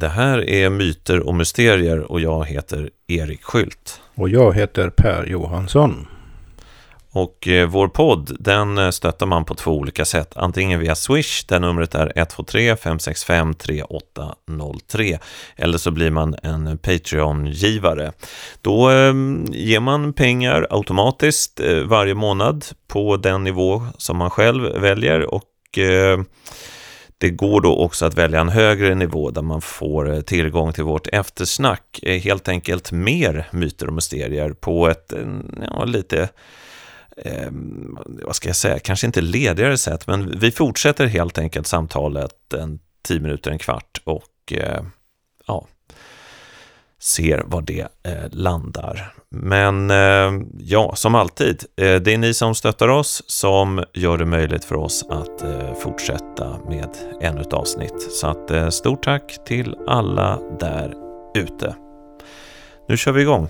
Det här är Myter och Mysterier och jag heter Erik Skylt. Och jag heter Per Johansson. Och eh, vår podd, den eh, stöttar man på två olika sätt. Antingen via Swish, där numret är 123 565 3803. Eller så blir man en Patreon-givare. Då eh, ger man pengar automatiskt eh, varje månad på den nivå som man själv väljer. Och det går då också att välja en högre nivå där man får eh, tillgång till vårt eftersnack. Eh, helt enkelt mer myter och mysterier på ett eh, ja, lite eh, vad ska jag säga, kanske inte ledigare sätt, men vi fortsätter helt enkelt samtalet en tio minuter, en kvart och eh, ja, ser var det eh, landar. Men eh, ja, som alltid, eh, det är ni som stöttar oss som gör det möjligt för oss att eh, fortsätta med ännu ett avsnitt. Så att eh, stort tack till alla där ute. Nu kör vi igång.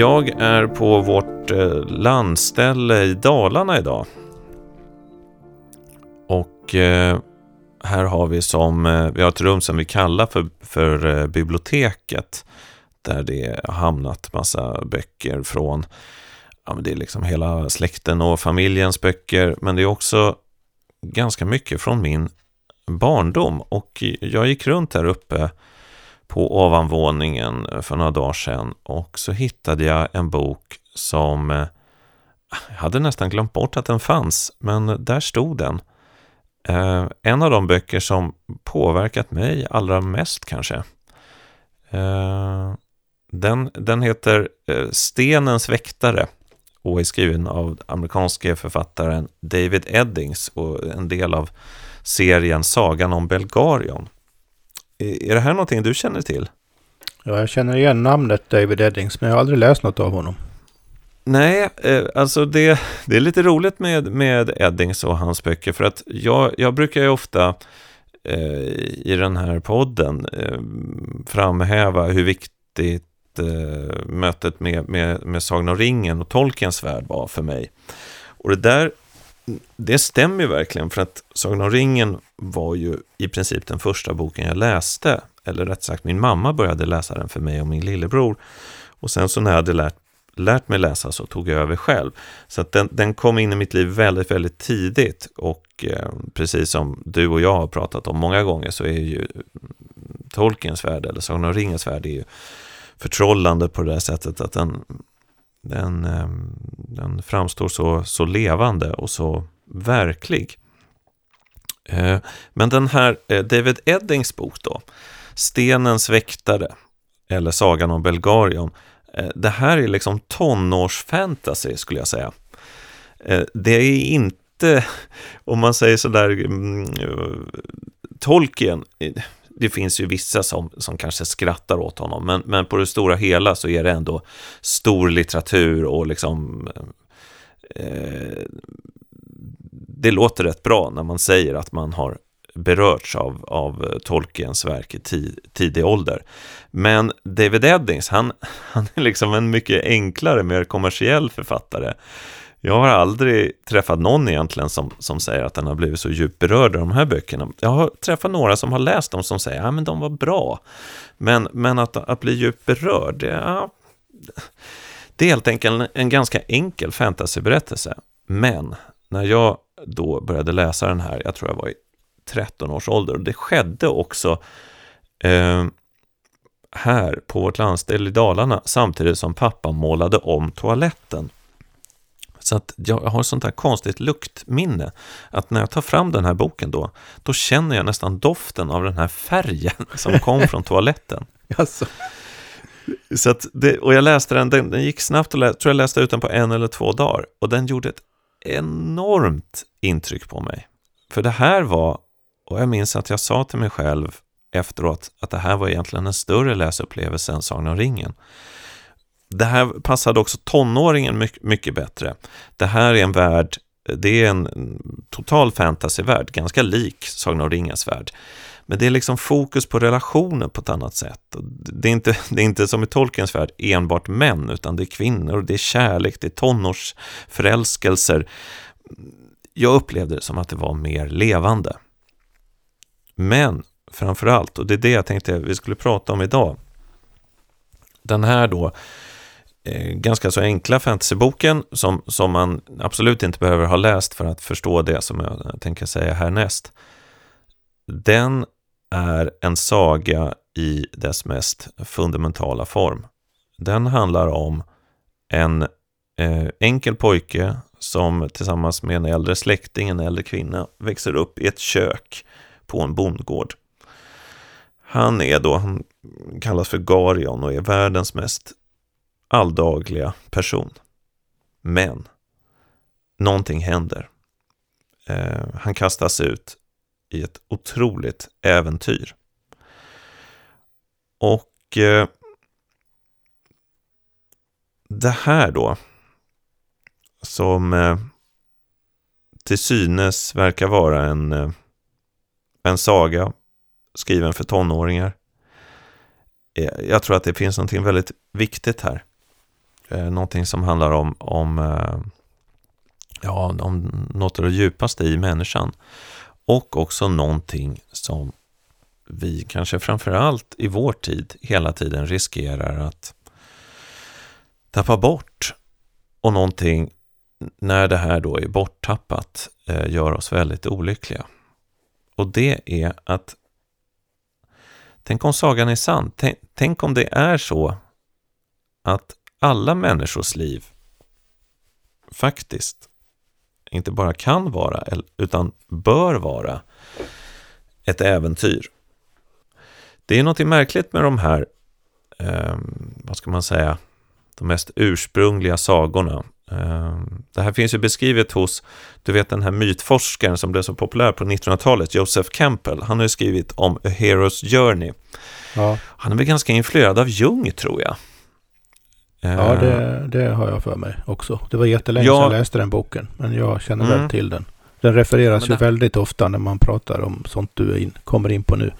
Jag är på vårt eh, landställe i Dalarna idag. Och eh, här har vi som, eh, vi har ett rum som vi kallar för, för biblioteket. Där det har hamnat massa böcker från, ja men det är liksom hela släkten och familjens böcker. Men det är också ganska mycket från min barndom. Och jag gick runt här uppe på ovanvåningen eh, för några dagar sedan och så hittade jag en bok som eh, jag hade nästan glömt bort att den fanns, men där stod den. Eh, en av de böcker som påverkat mig allra mest kanske. Den, den heter Stenens väktare och är skriven av amerikanske författaren David Eddings och en del av serien Sagan om Belgarion. Är det här någonting du känner till? Ja, jag känner igen namnet David Eddings, men jag har aldrig läst något av honom. Nej, eh, alltså det, det är lite roligt med, med Eddings och hans böcker, för att jag, jag brukar ju ofta eh, i den här podden eh, framhäva hur viktigt eh, mötet med, med, med Sagan om ringen och Tolkiens värld var för mig. Och det där det stämmer ju verkligen för att Sagan om ringen var ju i princip den första boken jag läste. Eller rätt sagt, min mamma började läsa den för mig och min lillebror. Och sen så när jag hade lärt, lärt mig läsa så tog jag över själv. Så att den, den kom in i mitt liv väldigt, väldigt tidigt. Och eh, precis som du och jag har pratat om många gånger så är ju Tolkiens värld, eller Sagan om ringens värld, är ju förtrollande på det sättet att den den, ehm, den framstår så, så levande och så verklig. Eh, men den här eh, David Eddings bok då, Stenens väktare, eller Sagan om Belgarion, eh, det här är liksom tonårsfantasy skulle jag säga. Det är inte, om man säger sådär, mm, Tolkien, det finns ju vissa som, som kanske skrattar åt honom, men, men på det stora hela så är det ändå stor litteratur och liksom eh, eh det låter rätt bra när man säger att man har berörts av, av Tolkiens verk i tidig ålder. Men David Eddings, han, han är liksom en mycket enklare, mer kommersiell författare. Jag har aldrig träffat någon egentligen som, som säger att den har blivit så djupt berörd av de här böckerna. Jag har träffat några som har läst dem som säger att ja, de var bra. Men, men att, att bli djupt berörd, ja, det är helt enkelt en, en ganska enkel fantasyberättelse. Men när jag då började läsa den här, jag tror jag var i 13 års ålder, och det skedde också eh, här på vårt landställe i Dalarna samtidigt som pappa målade om toaletten. Så att jag har sånt här konstigt luktminne. Att när jag tar fram den här boken då, då känner jag nästan doften av den här färgen som kom från toaletten. Alltså. Så det, och jag läste den, den, den gick snabbt och jag tror jag läste ut den på en eller två dagar. Och den gjorde ett enormt intryck på mig. För det här var, och jag minns att jag sa till mig själv efteråt att det här var egentligen en större läsupplevelse än Sagan om ringen det här passade också tonåringen mycket bättre. Det här är en värld, det är en total fantasyvärld, ganska lik Sagan om ringens värld. Men det är liksom fokus på relationer på ett annat sätt. Det är inte, det är inte som i Tolkiens värld enbart män, utan det är kvinnor, det är kärlek, det är tonårsförälskelser. Jag upplevde det som att det var mer levande. Men framför allt, och det är det jag tänkte vi skulle prata om idag. Den här då Eh, ganska så enkla fantasyboken som, som man absolut inte behöver ha läst för att förstå det som jag tänker säga härnäst. Den är en saga i dess mest fundamentala form. Den handlar om en eh, enkel pojke som tillsammans med en äldre släkting, en äldre kvinna, växer upp i ett kök på en bondgård. Han är då, han kallas för Garion och är världens mest alldagliga person. Men någonting händer. Eh, han kastas ut i ett otroligt äventyr. Och eh, det här då, som eh, till synes verkar vara en, eh, en saga skriven för tonåringar. Eh, jag tror att det finns någonting väldigt viktigt här. Eh, någonting som handlar om, om, eh, ja, om något av det djupaste i människan. Och också någonting som vi kanske framförallt i vår tid hela tiden riskerar att tappa bort. Och någonting, när det här då är borttappat, eh, gör oss väldigt olyckliga. Och det är att Tänk om sagan är sann. Tänk, tänk om det är så att alla människors liv faktiskt inte bara kan vara, utan bör vara ett äventyr. Det är något märkligt med de här, eh, vad ska man säga, de mest ursprungliga sagorna. Ehm, det här finns ju beskrivet hos, du vet den här mytforskaren som blev så populär på 1900-talet, Joseph Campbell. Han har ju skrivit om A Hero's Journey. Ja. Han är väl ganska influerad av Jung, tror jag. Ja, ehm. det, det har jag för mig också. Det var jättelänge ja. sedan jag läste den boken, men jag känner mm. väl till den. Den refereras det... ju väldigt ofta när man pratar om sånt du in, kommer in på nu.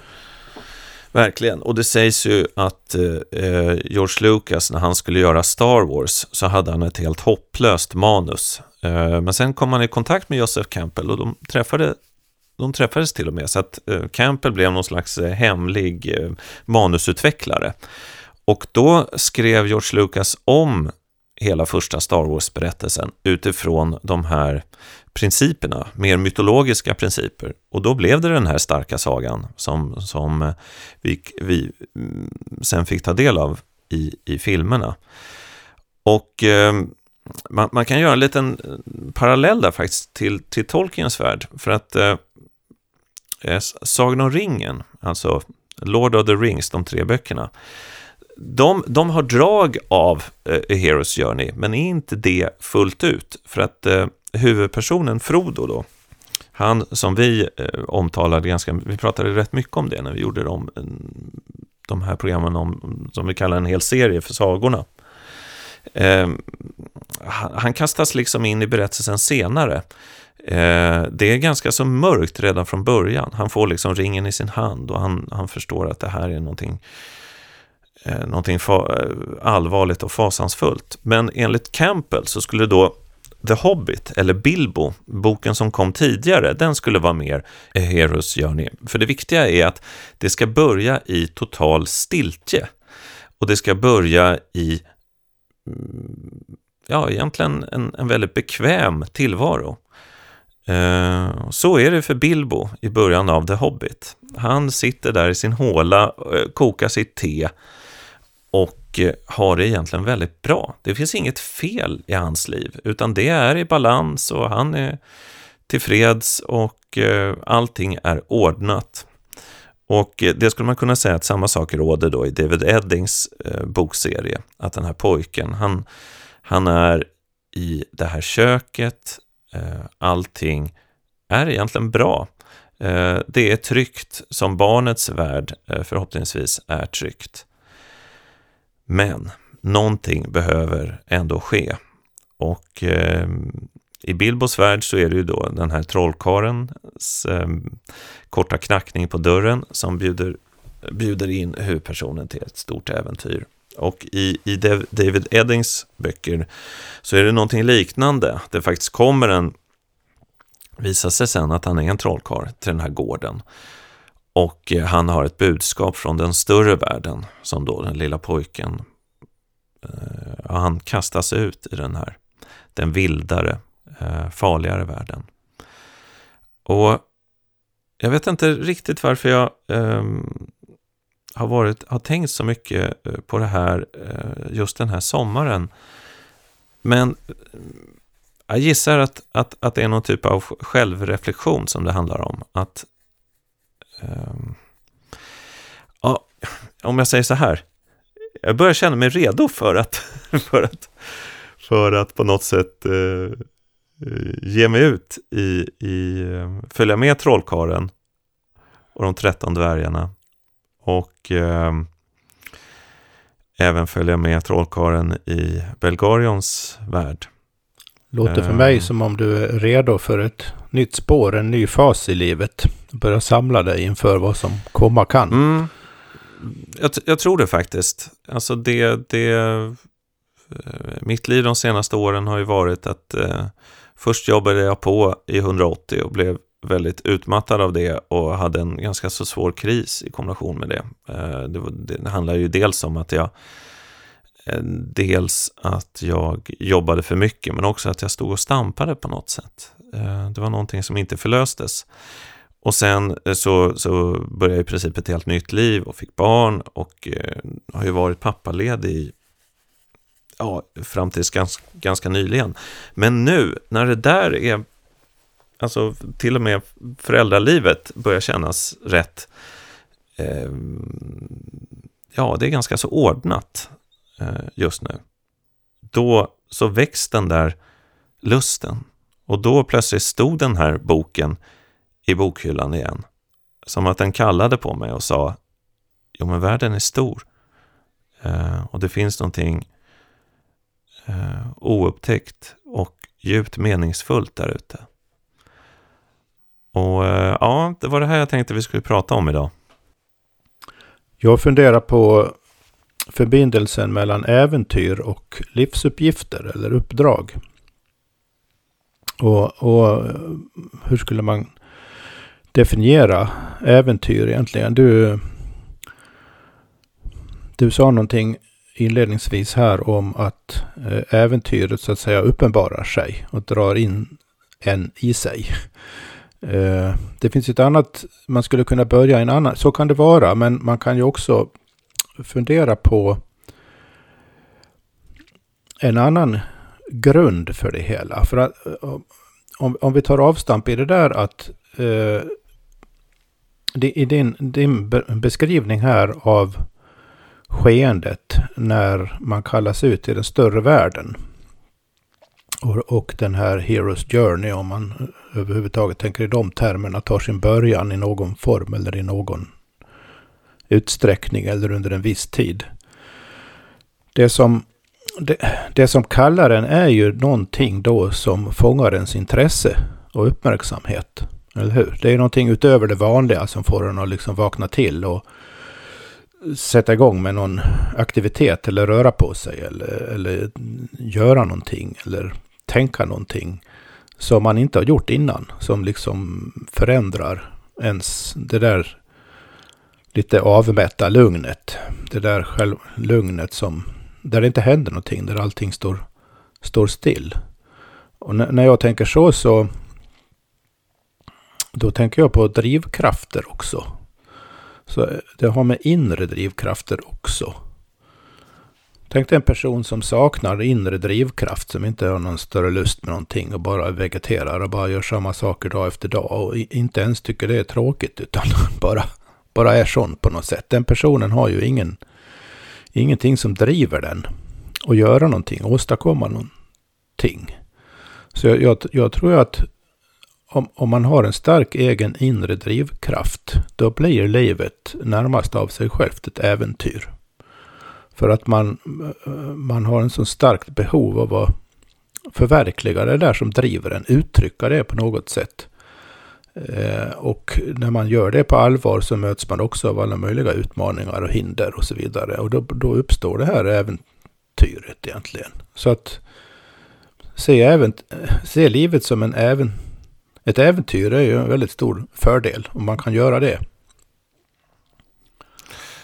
Verkligen, och det sägs ju att eh, George Lucas när han skulle göra Star Wars så hade han ett helt hopplöst manus. Eh, men sen kom han i kontakt med Joseph Campbell och de, träffade, de träffades till och med. Så att eh, Campbell blev någon slags eh, hemlig eh, manusutvecklare. Och då skrev George Lucas om hela första Star Wars-berättelsen utifrån de här principerna, mer mytologiska principer. Och då blev det den här starka sagan som, som vi, vi mm, sen fick ta del av i, i filmerna. Och eh, man, man, kan göra en liten eh, parallell där faktiskt till, till Tolkiens värld. För att eh, eh Sagan om ringen, alltså Lord of the Rings, de tre böckerna, de, de har drag av eh, A Hero's Journey, men är inte det fullt ut. För att eh, huvudpersonen Frodo då, han som vi eh, omtalade ganska, vi pratade rätt mycket om det när vi gjorde de, eh, de här programmen om, som vi kallar en hel serie för sagorna. Eh, han kastas liksom in i berättelsen senare. Eh, det är ganska så mörkt redan från början. Han får liksom ringen i sin hand och han, han förstår att det här är någonting eh, någonting eh, allvarligt och fasansfullt. Men enligt Campbell så skulle då The Hobbit, eller Bilbo, boken som kom tidigare, den skulle vara mer eh, A Hero's Journey. För det viktiga är att det ska börja i total stiltje. Och det ska börja i, mm, ja, egentligen en, en väldigt bekväm tillvaro. Eh, så är det för Bilbo i början av The Hobbit. Han sitter där i sin håla, eh, kokar sitt te och eh, har det egentligen väldigt bra. Det finns inget fel i hans liv, utan det är i balans och han är tillfreds och eh, allting är ordnat. Och eh, det skulle man kunna säga att samma sak råder då i David Eddings bokserie. Att den här pojken, han, han är i det här köket, allting är egentligen bra. Det är tryggt, som barnets värld förhoppningsvis är tryggt. Men någonting behöver ändå ske. Och eh, i Bilbos värld så är det ju då den här trollkarens eh, korta knackning på dörren som bjuder, bjuder in huvudpersonen till ett stort äventyr. Och i, i David Eddings böcker så är det någonting liknande. Det faktiskt kommer en, visar sig sen att han är en trollkarl till den här gården. Och eh, han har ett budskap från den större världen som då den lilla pojken, eh, han kastas ut i den här, den vildare, eh, farligare världen. Och jag vet inte riktigt varför jag eh, har, varit, har tänkt så mycket på det här eh, just den här sommaren. Men jag gissar att, att, att det är någon typ av självreflektion som det handlar om. Att ja, om jag säger så här. Jag börjar känna mig redo för att, för att, för att på något sätt uh, ge mig ut i, i uh, följa med trollkaren och de tretton dvärgarna. Och uh, även följa med trollkaren i Belgarions värld. Låter för mig som om du är redo för ett nytt spår, en ny fas i livet. Börja samla dig inför vad som komma kan. Mm. Jag, jag, tror det faktiskt. Alltså det, det, eh, mitt liv de senaste åren har ju varit att eh, först jobbade jag på i 180 och blev väldigt utmattad av det och hade en ganska så svår kris i kombination med det. Eh, det, det handlar ju dels om att jag eh, dels att jag jobbade för mycket men också att jag stod och stampade på något sätt. Eh, det var någonting som inte förlöstes. Och sen eh, så, så började jag i princip ett helt nytt liv och fick barn och eh, har ju varit pappaledig ja, fram tills ganska, ganska nyligen. Men nu när det där är, alltså till och med föräldralivet börjar kännas rätt, eh, ja det är ganska så ordnat. Eh, just nu. Då så väcks den där lusten. Och då plötsligt stod den här boken i bokhyllan igen. Som att den kallade på mig och sa, jo men världen är stor. Eh, och det finns någonting eh, oupptäckt och djupt meningsfullt där ute. Och eh, ja, det var det här jag tänkte vi skulle prata om idag. Jag funderar på förbindelsen mellan äventyr och livsuppgifter eller uppdrag. Och, och hur skulle man definiera äventyr egentligen? Du, du sa någonting inledningsvis här om att eh, äventyret så att säga uppenbarar sig och drar in en i sig. Eh, det finns ett annat, man skulle kunna börja en annan, så kan det vara, men man kan ju också fundera på en annan grund för det hela. För att eh, om, om vi tar avstamp i det där att eh, i din, din beskrivning här av skeendet när man kallas ut i den större världen. Och, och den här Heroes Journey, om man överhuvudtaget tänker i de termerna, tar sin början i någon form eller i någon utsträckning eller under en viss tid. Det som, det, det som kallar en är ju någonting då som fångar ens intresse och uppmärksamhet. Eller hur? Det är någonting utöver det vanliga som får en att liksom vakna till och sätta igång med någon aktivitet eller röra på sig eller, eller göra någonting eller tänka någonting som man inte har gjort innan. Som liksom förändrar ens det där lite avmätta lugnet. Det där själv, lugnet som, där det inte händer någonting, där allting står, står still. Och när jag tänker så, så då tänker jag på drivkrafter också. Så eh, det har med inre drivkrafter också. Tänk dig en person som saknar inre drivkraft, som inte har någon större lust med någonting och bara vegeterar och bara gör samma saker dag efter dag och inte ens tycker det är tråkigt utan bara bara är sån på något sätt. Den personen har ju ingen, ingenting som driver den att göra någonting, åstadkomma någonting. Så jag, jag, jag tror att om, om, man har en stark egen inre drivkraft, då blir livet närmast av sig självt ett äventyr. För att man, eh, man har en så starkt behov av att förverkliga det där som driver en, uttrycka det på något sätt. Eh, och när man gör det på allvar så möts man också av alla möjliga utmaningar och hinder och så vidare. Och då, då uppstår det här äventyret egentligen. Så att se, även, se livet som en äventyr ett äventyr är ju en väldigt stor fördel om man kan göra det.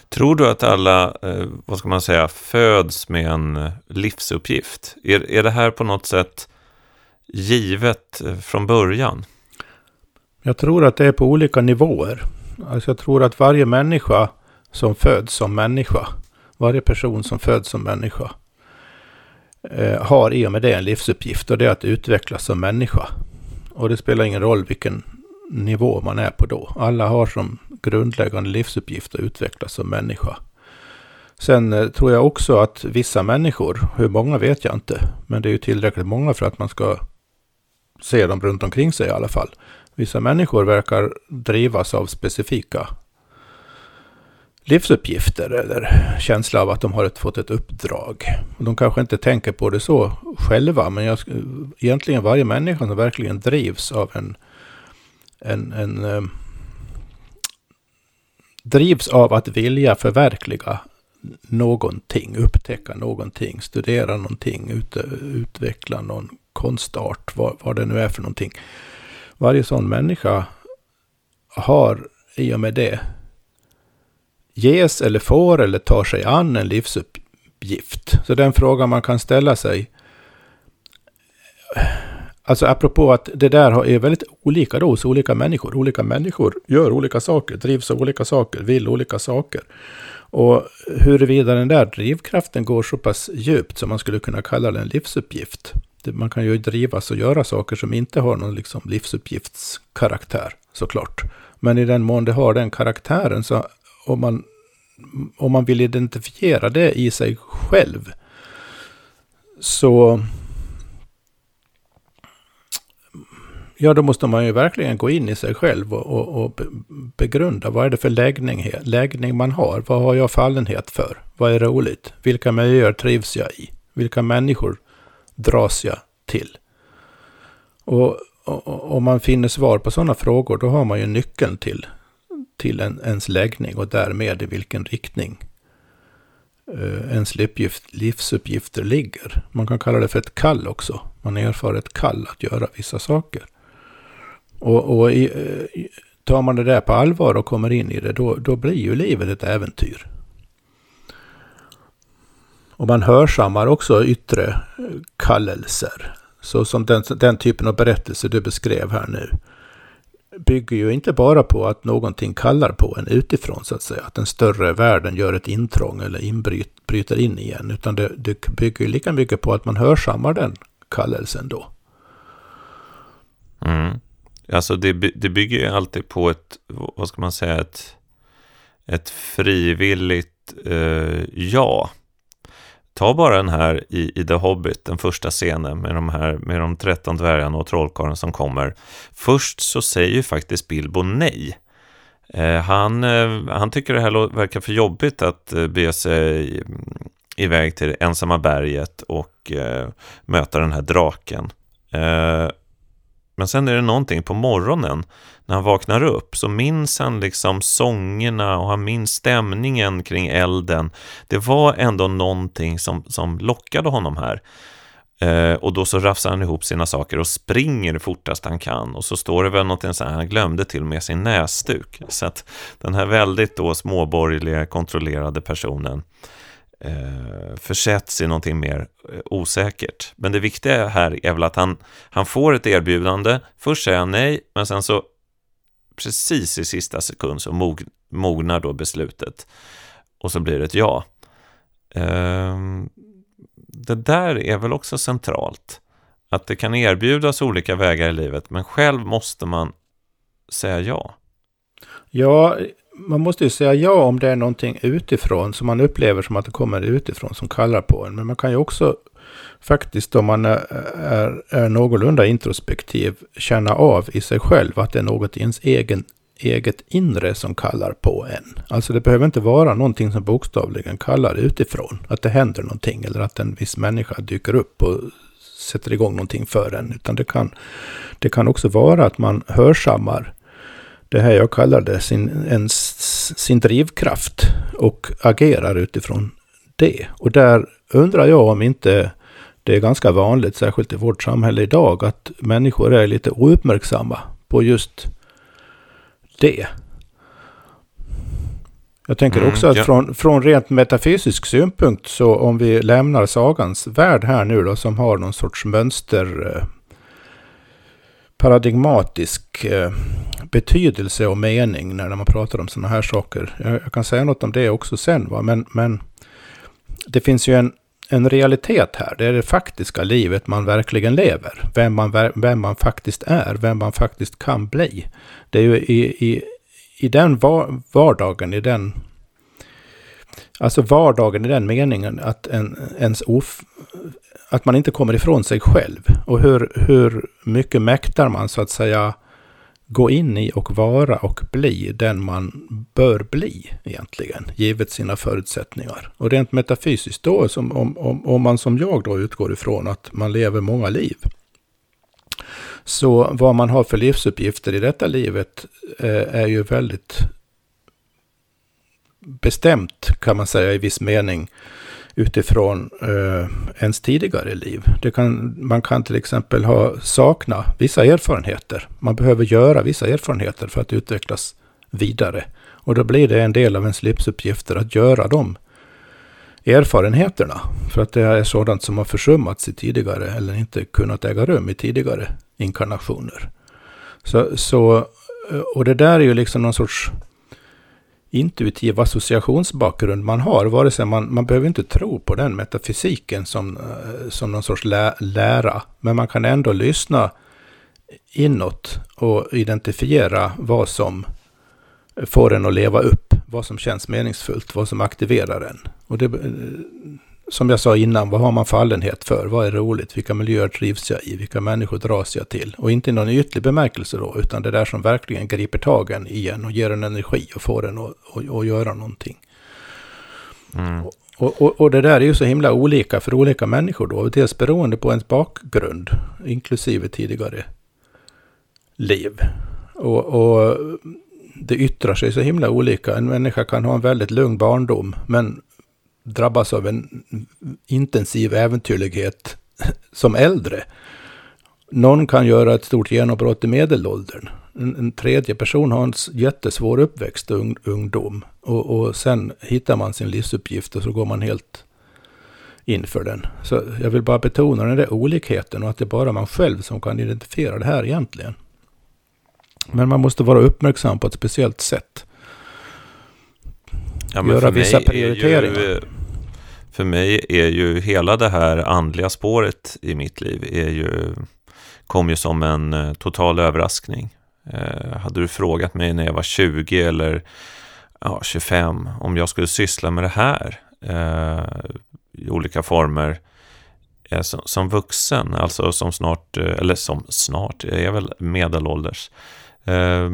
Tror du att alla, eh, vad ska man säga, föds med en eh, livsuppgift? Är, är det här på något sätt givet eh, från början? Jag tror att det är på olika nivåer. Alltså jag tror att varje människa som föds som människa, varje person som föds som människa, har i och med det en livsuppgift och det är att utvecklas som människa. Och det spelar ingen roll vilken nivå man är på då. Alla har som grundläggande livsuppgift att utvecklas som människa. Sen eh, tror jag också att vissa människor, hur många vet jag inte, men det är ju tillräckligt många för att man ska se dem runt omkring sig i alla fall. Vissa människor verkar drivas av specifika livsuppgifter eller känsla av att de har ett, fått ett uppdrag. De kanske inte tänker på det så själva, men jag, egentligen varje människa som verkligen drivs av en, en, en eh, drivs av att vilja förverkliga någonting, upptäcka någonting, studera någonting, ut, utveckla någon konstart, vad, vad det nu är för någonting. Varje sån människa har i och med det ges eller får eller tar sig an en livsuppgift. Så den frågan man kan ställa sig Alltså apropå att det där är väldigt olika då hos olika människor. Olika människor gör olika saker, drivs av olika saker, vill olika saker. Och huruvida den där drivkraften går så pass djupt som man skulle kunna kalla det en livsuppgift. Man kan ju drivas och göra saker som inte har någon liksom livsuppgiftskaraktär såklart. Men i den mån det har den karaktären så om man, om man vill identifiera det i sig själv så Ja, då måste man ju verkligen gå in i sig själv och, och, och begrunda vad är det för läggning, läggning man har. Vad har jag fallenhet för? Vad är roligt? Vilka miljöer trivs jag i? Vilka människor dras jag till? Och om man finner svar på sådana frågor, då har man ju nyckeln till, till en, ens läggning och därmed i vilken riktning eh, ens livsuppgift, livsuppgifter ligger. Man kan kalla det för ett kall också. Man erfar ett kall att göra vissa saker. Och, och eh, i, tar man det där på allvar och kommer in i det, då, då blir ju livet ett äventyr. Och man hörsammar också yttre eh, kallelser. Så som den, den typen av berättelse du beskrev här nu. Bygger ju inte bara på att någonting kallar på en utifrån så att säga. Att den större världen gör ett intrång eller inbryter in igen. Utan det, det bygger lika mycket på att man hörsammar den kallelsen då. Mm. Alltså det, det bygger ju alltid på ett, vad ska man säga, ett, ett frivilligt eh, ja. Ta bara den här i, i The Hobbit, den första scenen med de här med de tretton dvärgarna och trollkarlen som kommer. Först så säger ju faktiskt Bilbo nej. Eh, han, eh, han tycker det här verkar för jobbigt att eh, bege sig mm, iväg till det ensamma berget och eh, möta den här draken. Eh, men sen är det någonting på morgonen när han vaknar upp så minns han liksom sångerna och han minns stämningen kring elden. Det var ändå någonting som, som lockade honom här. Eh, och då så rafsar han ihop sina saker och springer fortast han kan. Och så står det väl någonting så här, han glömde till och med sin näsduk. Så att den här väldigt då småborgerliga kontrollerade personen eh, försätts i någonting mer eh, osäkert. Men det viktiga här är väl att han, han får ett erbjudande. Först säger han nej, men sen så precis i sista sekund så mog, mognar då beslutet. Och så blir det ett ja. Eh, det där är väl också centralt. Att det kan erbjudas olika vägar i livet, men själv måste man säga ja. Ja, man måste ju säga ja om det är någonting utifrån som man upplever som att det kommer utifrån som kallar på en. Men man kan ju också faktiskt om man är, är, är någorlunda introspektiv känna av i sig själv att det är något i ens egen eget inre som kallar på en. Alltså det behöver inte vara någonting som bokstavligen kallar utifrån. Att det händer någonting eller att en viss människa dyker upp och sätter igång någonting för en. Utan det kan, det kan också vara att man hörsammar det här jag kallar det sin, en, sin drivkraft och agerar utifrån det. Och där undrar jag om inte det är ganska vanligt, särskilt i vårt samhälle idag, att människor är lite ouppmärksamma på just det. Jag tänker mm, också att ja. från, från rent metafysisk synpunkt, så om vi lämnar sagans värld här nu då, som har någon sorts mönster, eh, paradigmatisk eh, betydelse och mening när man pratar om sådana här saker. Jag, jag, kan säga något om det också sen, va? Men, men det finns ju en, en realitet här. Det är det faktiska livet man verkligen lever. Vem man, vem man faktiskt är, vem man faktiskt kan bli. Det är ju i, i, i den vardagen, i den... Alltså vardagen i den meningen att en, ens of, att man inte kommer ifrån sig själv. Och hur, hur mycket mäktar man så att säga gå in i och vara och bli den man bör bli egentligen, givet sina förutsättningar. Och rent metafysiskt då, som, om, om, om man som jag då utgår ifrån att man lever många liv, så vad man har för livsuppgifter i detta livet eh, är ju väldigt bestämt, kan man säga i viss mening, utifrån eh, ens tidigare liv. Det kan, man kan till exempel ha, sakna vissa erfarenheter. Man behöver göra vissa erfarenheter för att utvecklas vidare. Och då blir det en del av ens livsuppgifter att göra de erfarenheterna. För att det är sådant som har försummats i tidigare eller inte kunnat äga rum i tidigare inkarnationer. Så, så, eh, och det där är ju liksom någon sorts intuitiv associationsbakgrund man har. Vare sig man, man behöver inte tro på den metafysiken som, eh, som någon sorts lä, lära. Men man kan ändå lyssna inåt och identifiera vad som får en att leva upp. Vad som känns meningsfullt, vad som aktiverar en. Och det, eh, som jag sa innan, vad har man fallenhet för? Vad är roligt? Vilka miljöer trivs jag i? Vilka människor dras jag till? Och inte i någon ytlig bemärkelse då, utan det där som verkligen griper tagen en och ger en energi och får en att, att, att göra någonting. Mm. Och, och, och, det där är ju så himla olika för olika människor då, dels beroende på ens bakgrund, inklusive tidigare liv. Och, och det yttrar sig så himla olika. En människa kan ha en väldigt lugn barndom, men drabbas av en intensiv äventyrlighet som äldre. Någon kan göra ett stort genombrott i medelåldern. En, en tredje person har en jättesvår uppväxt och ung, ungdom. Och, och sen hittar man sin livsuppgift och så går man helt in för den. Så jag vill bara betona den där olikheten och att det är bara man själv som kan identifiera det här egentligen. Men man måste vara uppmärksam på ett speciellt sätt. Ja, Göra vissa prioriteringar. Ju, för mig är ju hela det här andliga spåret i mitt liv är ju, kom ju som en eh, total överraskning. Eh, hade du frågat mig när jag var 20 eller ja, 25 om jag skulle syssla med det här eh, i olika former eh, som, som, vuxen, alltså som snart, eh, eller som snart, jag är väl medelålders. Eh,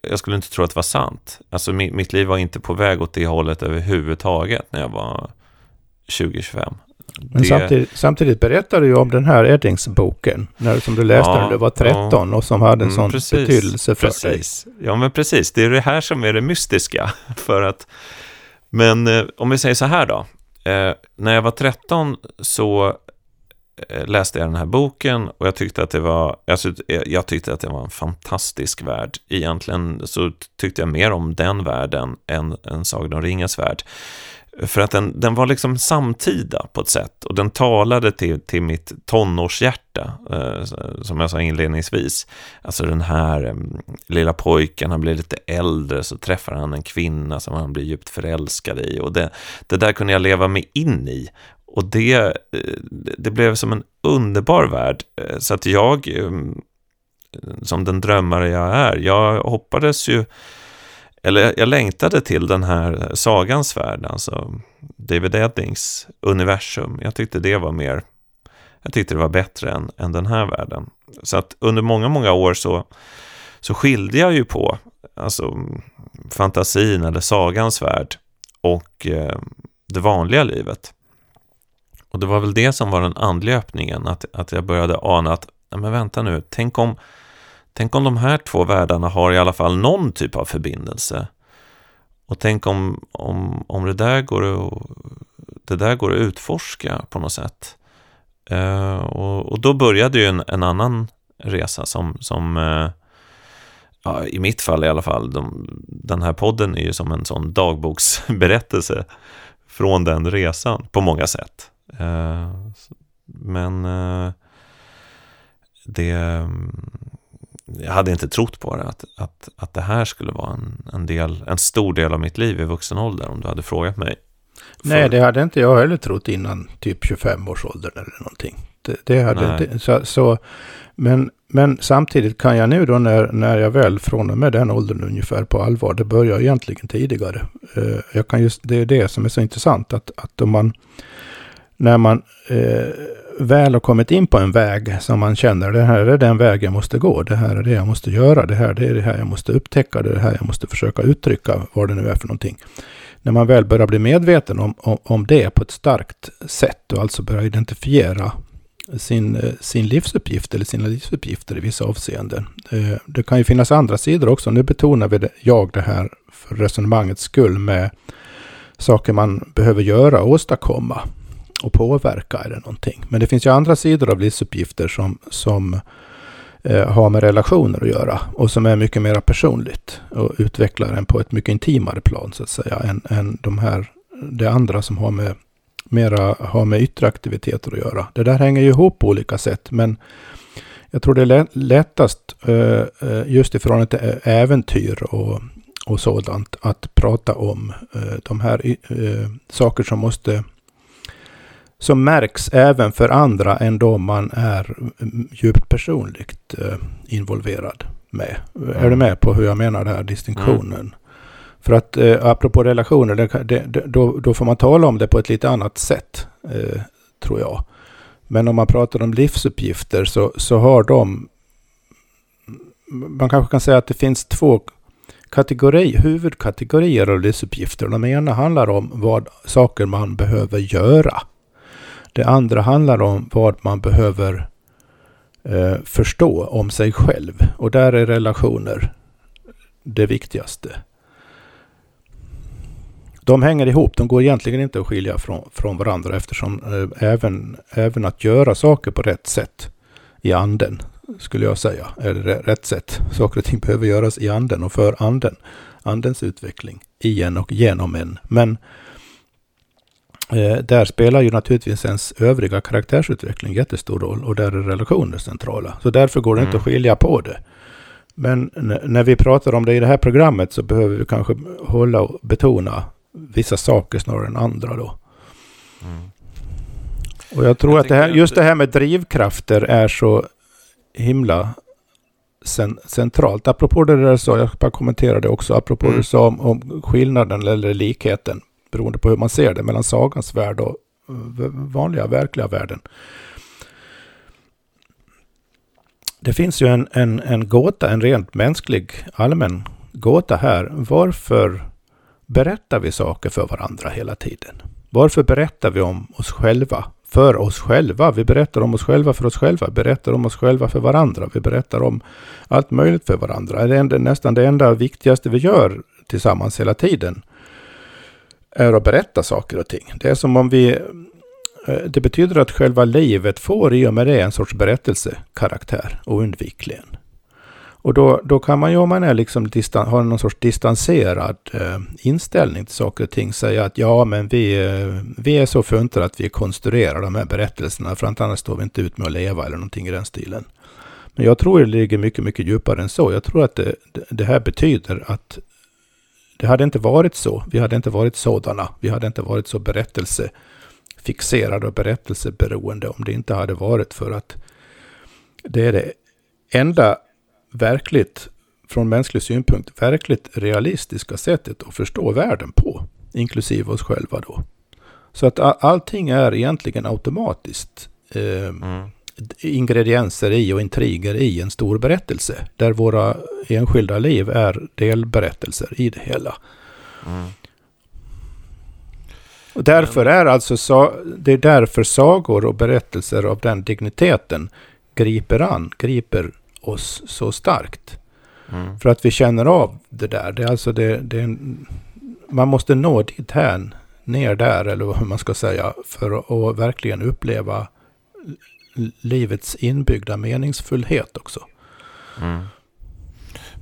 jag skulle inte tro att det var sant. Alltså mitt liv var inte på väg åt det hållet överhuvudtaget när jag var 20-25. Men det... samtidigt, samtidigt berättar du ju om den här Eddings-boken, som du läste ja, när du var 13 ja, och som hade en mm, sån precis, betydelse för precis. dig. Ja, men precis. Det är det här som är det mystiska. För att, men eh, om vi säger så här då. Eh, när jag var 13 så Eh, läste jag den här boken och jag tyckte att det var, alltså, jag tyckte att det var en fantastisk värld. Egentligen så tyckte jag mer om den världen än, än Sagan om ringens värld. För att den, den var liksom samtida på ett sätt och den talade till, till mitt tonårshjärta, eh, som jag sa inledningsvis. Alltså den här eh, lilla pojken, han blir lite äldre, så träffar han en kvinna som han blir djupt förälskad i. Och det, det där kunde jag leva mig in i. Och det, eh, det blev som en underbar värld. Eh, så att jag, ehm, som den drömmare jag är, jag hoppades ju, eller jag längtade till den här sagans värld, alltså David Eddings universum. Jag tyckte det var mer, jag tyckte det var bättre än, än den här världen. Så att under många, många år så så skilde jag ju på alltså, fantasin eller sagans värld och eh, det vanliga livet. Och det var väl det som var den andliga öppningen, att, att jag började ana att, nej men vänta nu, tänk om, tänk om de här två världarna har i alla fall någon typ av förbindelse. Och tänk om, om, om det, där går att, det där går att utforska på något sätt. Uh, och, och, då började ju en, en annan resa som, som uh, ja, i mitt fall i alla fall, de, den här podden är ju som en sån dagboksberättelse från den resan på många sätt. Uh, men det, jag hade inte trott på det, att, att, att det här skulle vara en, en, del, en stor del av mitt liv i vuxen ålder, om du hade frågat mig. För... Nej, det hade inte jag heller trott innan typ 25 års ålder eller någonting. Det, det hade inte, så, så, men, men samtidigt kan jag nu då när, när jag väl från och med den åldern ungefär på allvar, det börjar egentligen tidigare. Uh, jag kan just, det är det som är så intressant, att, att om man, när man eh, väl har kommit in på en väg som man känner, det här är den väg jag måste gå, det här är det jag måste göra, det här det är det här jag måste upptäcka, det är det här jag måste försöka uttrycka, vad det nu är för någonting. När man väl börjar bli medveten om, om, om det på ett starkt sätt och alltså börjar identifiera sin, eh, sin livsuppgift eller sina livsuppgifter i vissa avseenden. Det, det kan ju finnas andra sidor också. Nu betonar vi det, jag det här för resonemangets skull med saker man behöver göra och åstadkomma och påverka eller någonting. Men det finns ju andra sidor av livsuppgifter som, som eh, har med relationer att göra och som är mycket mer personligt och utvecklar en på ett mycket intimare plan så att säga än, än de här, det andra som har med mera har med yttre aktiviteter att göra. Det där hänger ju ihop på olika sätt men jag tror det är lättast eh, eh just i förhållande till äventyr och, och sådant att prata om eh, de här eh, saker som måste som märks även för andra än de man är djupt personligt eh, involverad med. Mm. Är du mm. med på hur jag menar den här distinktionen? Mm. För att eh, apropå relationer, det, det, då, då, får man tala om det på ett lite annat sätt, eh, tror jag. Men om man pratar om livsuppgifter så, så har de... Man kanske kan säga att det finns två kategori, huvudkategorier av livsuppgifter. De ena handlar om vad saker man behöver göra det andra handlar om vad man behöver eh, förstå om sig själv. Och där är relationer det viktigaste. De hänger ihop, de går egentligen inte att skilja från, från varandra eftersom eh, även, även att göra saker på rätt sätt i anden, skulle jag säga, eller rätt sätt. Saker och ting behöver göras i anden och för anden. Andens utveckling i en och genom en. Men Eh, där spelar ju naturligtvis ens övriga karaktärsutveckling jättestor roll och där är relationer centrala. Så därför går det mm. inte att skilja på det. Men när vi pratar om det i det här programmet så behöver vi kanske hålla och betona vissa saker snarare än andra då. Mm. Och jag tror jag att det här, just det här med drivkrafter är så himla centralt. Apropå det där så, jag bara kommentera det också, apropå mm. det du sa om, om skillnaden eller likheten beroende på hur man ser det, mellan sagans värld och eh, vanliga verkliga världen. Det finns ju en, en, en gåta, en rent mänsklig allmän gåta här. Varför berättar vi saker för varandra hela tiden? Varför berättar vi om oss själva för oss själva? Vi berättar om oss själva för oss själva, berättar om oss själva för varandra. Vi berättar om allt möjligt för varandra. Det är nästan det enda viktigaste vi gör tillsammans hela tiden är att berätta saker och ting. Det är som om vi... Eh, det betyder att själva livet får i och med det en sorts berättelsekaraktär, oundvikligen. Och då, då kan man ju om man är liksom distan, har någon sorts distanserad eh, inställning till saker och ting säga att ja men vi, eh, vi är så funtade att vi konstruerar de här berättelserna för att annars står vi inte ut med att leva eller någonting i den stilen. Men jag tror det ligger mycket, mycket djupare än så. Jag tror att det, det här betyder att det hade inte varit så. Vi hade inte varit sådana. Vi hade inte varit så berättelsefixerade och berättelseberoende om det inte hade varit för att det är det enda verkligt, från mänsklig synpunkt, verkligt realistiska sättet att förstå världen på. Inklusive oss själva då. Så att allting är egentligen automatiskt eh, mm ingredienser i och intriger i en stor berättelse. Där våra enskilda liv är delberättelser i det hela. Mm. Och därför är alltså, det är därför sagor och berättelser av den digniteten griper an, griper oss så starkt. Mm. För att vi känner av det där. Det är alltså det, det är man måste nå dit här, ner där eller hur man ska säga, för att verkligen uppleva livets inbyggda meningsfullhet också. Mm.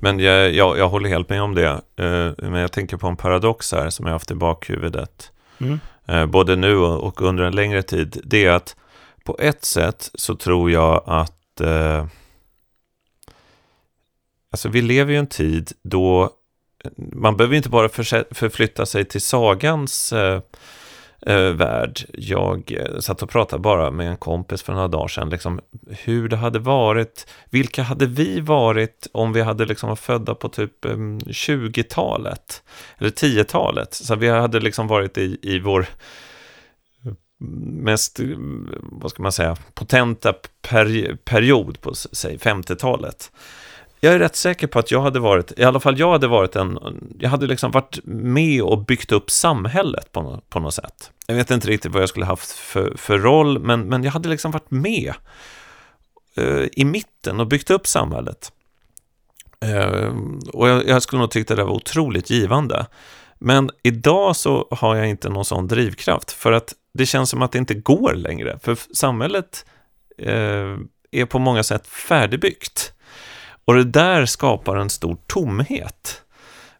Men jag, jag, jag, håller helt med om det. Eh, men jag tänker på en paradox här som jag haft i bakhuvudet. Mm. Eh, både nu och under en längre tid. Det är att på ett sätt så tror jag att eh, Alltså vi lever ju en tid då man behöver inte bara förflytta sig till sagans eh, eh, värld. Jag eh, satt och pratade bara med en kompis för några dagar sedan, liksom, hur det hade varit, vilka hade vi varit om vi hade liksom varit födda på typ eh, 20-talet, eller 10-talet, så vi hade liksom varit i, i vår eh, mest, eh, vad ska man säga, potenta peri period på, säg 50-talet jag är rätt säker på att jag hade varit, i alla fall jag hade varit en, jag hade liksom varit med och byggt upp samhället på, på något sätt. Jag vet inte riktigt vad jag skulle haft för, för roll, men, men jag hade liksom varit med eh, i mitten och byggt upp samhället. Eh, och jag, jag, skulle nog tycka det var otroligt givande. Men idag så har jag inte någon sån drivkraft, för att det känns som att det inte går längre, för samhället eh, är på många sätt färdigbyggt. Och det där skapar en stor tomhet.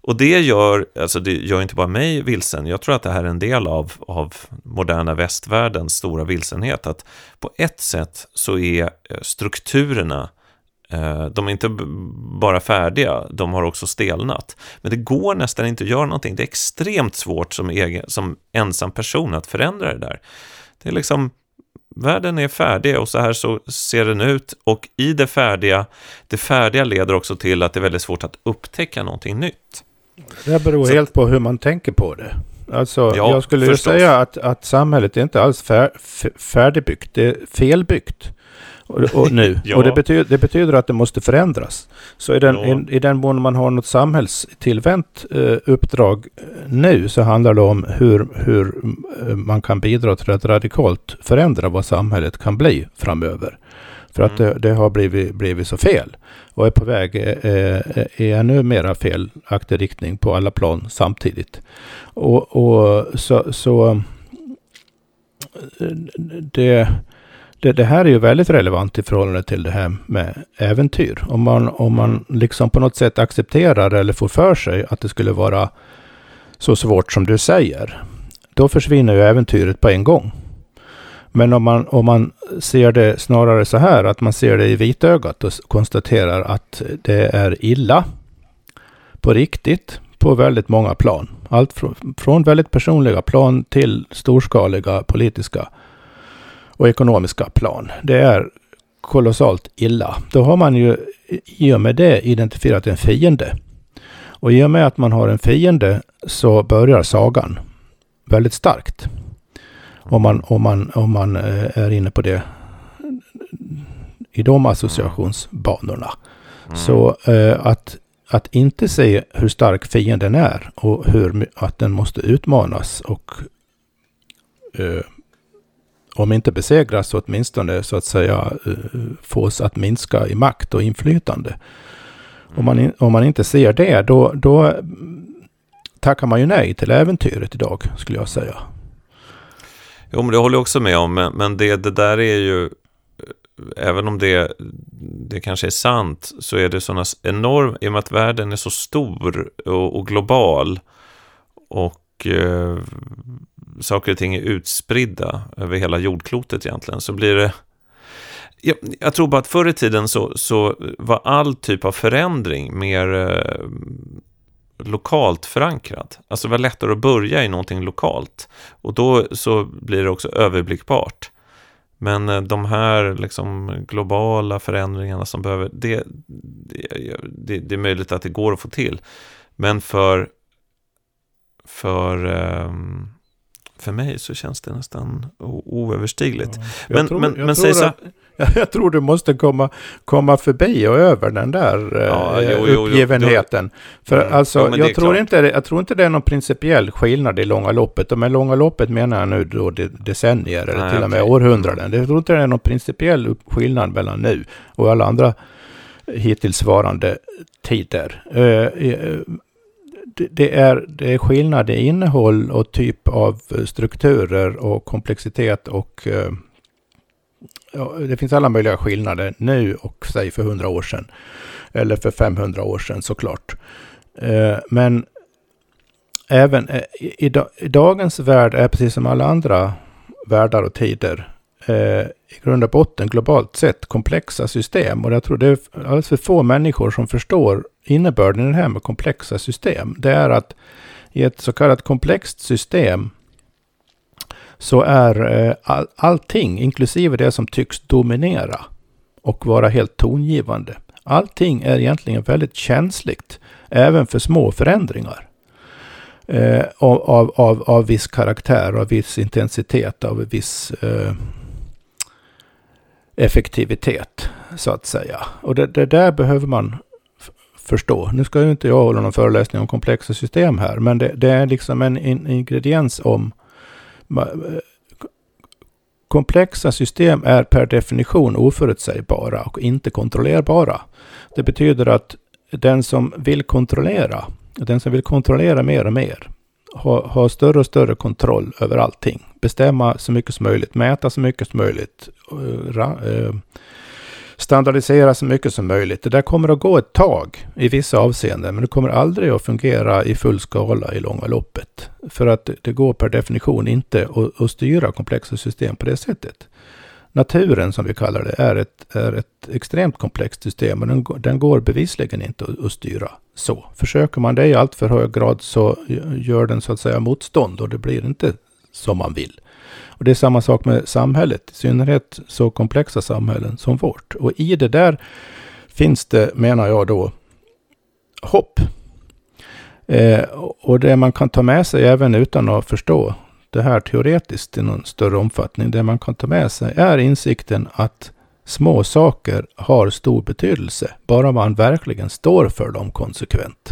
Och det gör, alltså det gör inte bara mig vilsen, jag tror att det här är en del av, av moderna västvärldens stora vilsenhet, att på ett sätt så är eh, strukturerna eh, de är inte bara färdiga, de har också stelnat. Men det går nästan inte att göra någonting. Det är extremt svårt som, egen, som ensam person att förändra det där. Det är liksom världen är färdig och så här så ser den ut. Och i det färdiga, det färdiga leder också till att det är väldigt svårt att upptäcka någonting nytt. Det beror så. helt på hur man tänker på det. Alltså, ja, jag skulle ju säga att, att samhället är inte alls fär, färdigbyggt, det är felbyggt. Och, och nu. ja. Och det betyder, det betyder att det måste förändras. Så i den, ja. i, i den mån man har något samhällstillvänt eh, uppdrag eh, nu så handlar det om hur, hur eh, man kan bidra till att radikalt förändra vad samhället kan bli framöver. För att mm. det, det, har blivit, blivit så fel och är på väg eh, i ännu mera felaktig riktning på alla plan samtidigt. Och, och så, så det det, det, här är ju väldigt relevant i förhållande till det här med äventyr. Om man, om man mm. liksom på något sätt accepterar eller får för sig att det skulle vara så svårt som du säger, då försvinner ju äventyret på en gång. Men om man, om man ser det snarare så här, att man ser det i vitögat och konstaterar att det är illa på riktigt på väldigt många plan. Allt från, från väldigt personliga plan till storskaliga politiska och ekonomiska plan. Det är kolossalt illa. Då har man ju i och med det identifierat en fiende. Och i och med att man har en fiende så börjar sagan väldigt starkt. Om man, om man, om man eh, är inne på det i de associationsbanorna. Mm. Så eh, att, att inte se hur stark fienden är och hur att den måste utmanas och eh, om inte besegras så åtminstone så att säga eh, fås att minska i makt och inflytande. Mm. Om, man, om man inte ser det, då, då tackar man ju nej till äventyret idag, skulle jag säga. Jo, men det håller jag också med om, men, men det, det där är ju, eh, även om det, det kanske är sant, så är det sådana enorm, i och med att världen är så stor och, och global, och eh, saker och ting är utspridda över hela jordklotet egentligen, så blir det... Jag, jag tror bara att förr i tiden så, så var all typ av förändring mer eh, lokalt förankrad. Alltså det var lättare att börja i någonting lokalt. Och då så blir det också överblickbart. Men eh, de här liksom globala förändringarna som behöver, det, det, det, är möjligt att det går att få till. Men för, för um, för mig så känns det nästan oöverstigligt. Ja. Men, tror, men, men säg så... Jag tror du måste komma, komma förbi och över den där ja, eh, jo, jo, uppgivenheten. Jo, För mm. alltså, ja, jag, tror inte, jag tror inte det är någon principiell skillnad i långa loppet. Och med långa loppet menar jag nu då decennier eller Nej, till och med okay. århundraden. Jag tror inte det är någon principiell skillnad mellan nu och alla andra hittillsvarande tider. Uh, det är, det är skillnad i innehåll och typ av eh, strukturer och komplexitet och eh, ja, det finns alla möjliga skillnader nu och säg för 100 år sedan. Eller för 500 år sedan såklart. Eh, men även i, i, dagens värld är precis som alla andra världar och tider Eh, i grund och botten globalt sett komplexa system. Och jag tror det är alldeles för få människor som förstår innebörden i det här med komplexa system. Det är att i ett så kallat komplext system så är eh, all, allting, inklusive det som tycks dominera och vara helt tongivande, allting är egentligen väldigt känsligt, även för små förändringar. Eh, av, av, av viss karaktär, av viss intensitet, av viss eh, effektivitet, så att säga. Och det, det där behöver man förstå. Nu ska ju inte jag hålla någon föreläsning om komplexa system här, men det, det är liksom en ingrediens om eh, Komplexa system är per definition oförutsägbara och inte kontrollerbara. Det betyder att den som vill kontrollera, den som vill kontrollera mer och mer, har, har större och större kontroll över allting. Bestämma så mycket som möjligt, mäta så mycket som möjligt, eh, eh, standardisera så mycket som möjligt. Det där kommer att gå ett tag i vissa avseenden, men det kommer aldrig att fungera i full skala i långa loppet. För att det går per definition inte att, att styra komplexa system på det sättet. Naturen, som vi kallar det, är ett, är ett extremt komplext system och den, den går bevisligen inte att, att styra så. Försöker man det i allt för hög grad så gör den så att säga motstånd och det blir inte som man vill. Och det är samma sak med samhället, i synnerhet så komplexa samhällen som vårt. Och i det där finns det, menar jag då, hopp. Eh, och det man kan ta med sig även utan att förstå det här teoretiskt i någon större omfattning, det man kan ta med sig är insikten att små saker har stor betydelse, bara man verkligen står för dem konsekvent.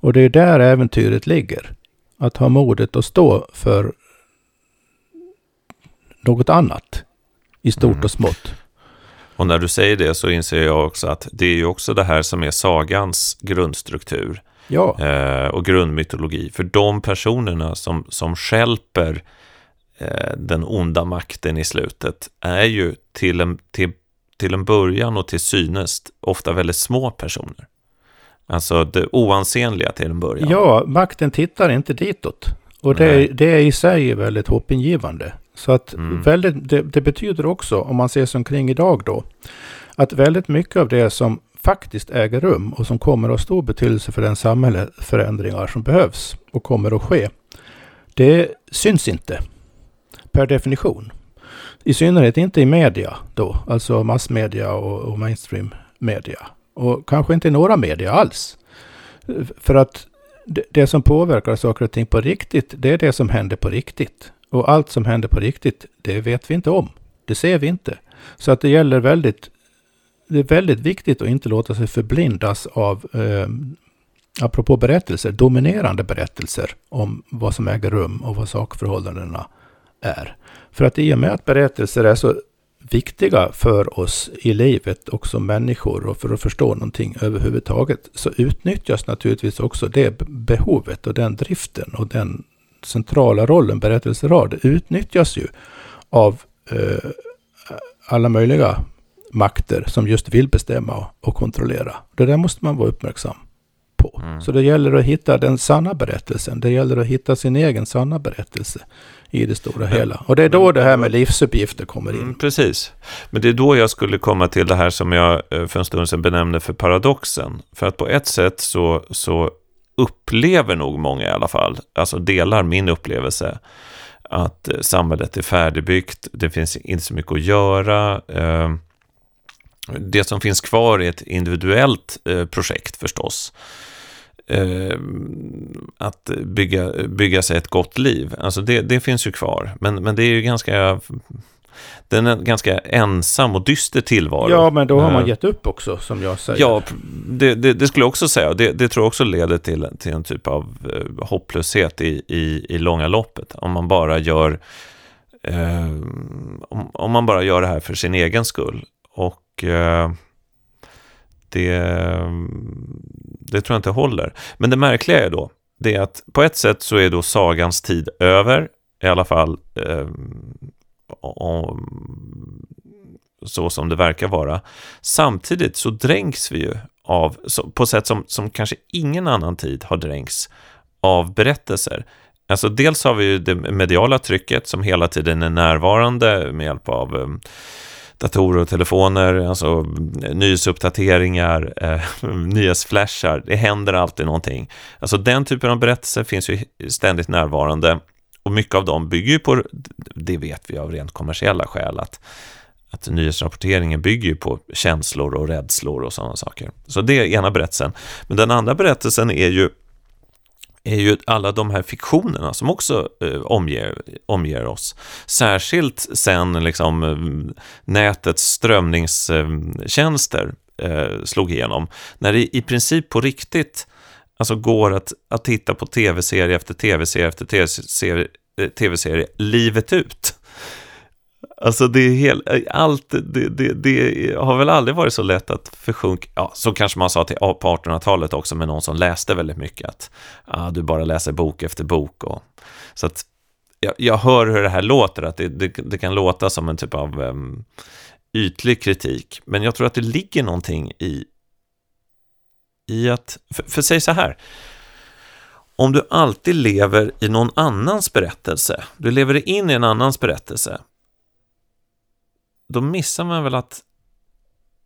Och det är där äventyret ligger. Att ha modet att stå för något annat i stort mm. och smått. Och när du säger det så inser jag också att det är ju också det här som är sagans grundstruktur. Ja. Eh, och grundmytologi. För de personerna som, som skälper eh, den onda makten i slutet är ju till en, till, till en början och till synes ofta väldigt små personer. Alltså det oansenliga till en början. Ja, makten tittar inte ditåt. Och det, det är i sig väldigt hoppingivande. Så att mm. väldigt, det, det, betyder också, om man ser sig omkring idag då, att väldigt mycket av det som faktiskt äger rum och som kommer att ha stor betydelse för den samhällsförändringar som behövs och kommer att ske, det syns inte per definition. I synnerhet inte i media då, alltså massmedia och, och mainstream media. Och kanske inte i några media alls. För att det, det som påverkar saker och ting på riktigt, det är det som händer på riktigt. Och allt som händer på riktigt, det vet vi inte om. Det ser vi inte. Så att det gäller väldigt, det är väldigt viktigt att inte låta sig förblindas av, eh, apropå berättelser, dominerande berättelser om vad som äger rum och vad sakförhållandena är. För att i och med att berättelser är så viktiga för oss i livet och som människor och för att förstå någonting överhuvudtaget så utnyttjas naturligtvis också det behovet och den driften och den centrala rollen berättelser har, det utnyttjas ju av eh, alla möjliga makter som just vill bestämma och kontrollera. Det där måste man vara uppmärksam på. Mm. Så det gäller att hitta den sanna berättelsen. Det gäller att hitta sin egen sanna berättelse i det stora men, hela. Och det är då men, det här med livsuppgifter kommer in. Mm, precis. Men det är då jag skulle komma till det här som jag eh, för en stund sedan benämnde för paradoxen. För att på ett sätt så, så upplever nog många i alla fall, alltså delar min upplevelse, att eh, samhället är färdigbyggt, det finns inte så mycket att göra. Eh, det som finns kvar är ett individuellt eh, projekt förstås. att bygga, bygga sig ett gott liv. Alltså det, det finns ju kvar, men, men det är ju ganska det är en ganska ensam och dyster tillvaro. Ja, men då har man gett upp också, som jag säger. Ja, det, det, det skulle jag också säga. Det, det tror jag också leder till, till en typ av eh, hopplöshet i, i, i långa loppet. Om man bara gör eh, om, om, man bara gör det här för sin egen skull. Och eh, det, det tror jag inte håller. Men det märkliga är då, det är att på ett sätt så är då sagans tid över, i alla fall eh, så som det verkar vara. Samtidigt så dränks vi ju av, på sätt som, som kanske ingen annan tid har dränkts av berättelser. Alltså dels har vi ju det mediala trycket som hela tiden är närvarande med hjälp av eh, datorer och telefoner, alltså eh, nyhetsuppdateringar, eh, nyhetsflashar. Det händer alltid någonting. Alltså den typen av berättelser finns ju ständigt närvarande och mycket av dem bygger ju på, det vet vi av rent kommersiella skäl, att, att nyhetsrapporteringen bygger ju på känslor och rädslor och sådana saker. Så det är ena berättelsen. Men den andra berättelsen är ju är ju alla de här fiktionerna som också eh, omger, omger oss. Särskilt sen liksom, eh, nätets strömningstjänster eh, slog igenom. När det i princip på riktigt alltså går att, att titta på tv-serie efter tv-serie efter tv-serie, eh, tv-serie livet ut. Alltså det är helt, allt, det, det, det, har väl aldrig varit så lätt att försjunka, ja, så kanske man sa till på 1800-talet också med någon som läste väldigt mycket, att ah, du bara läser bok efter bok. Och, så att jag, jag hör hur det här låter, att det, det, det kan låta som en typ av um, ytlig kritik, men jag tror att det ligger någonting i, i att, för, för säg så här, om du alltid lever i någon annans berättelse, du lever dig in i en annans berättelse, då missar man väl att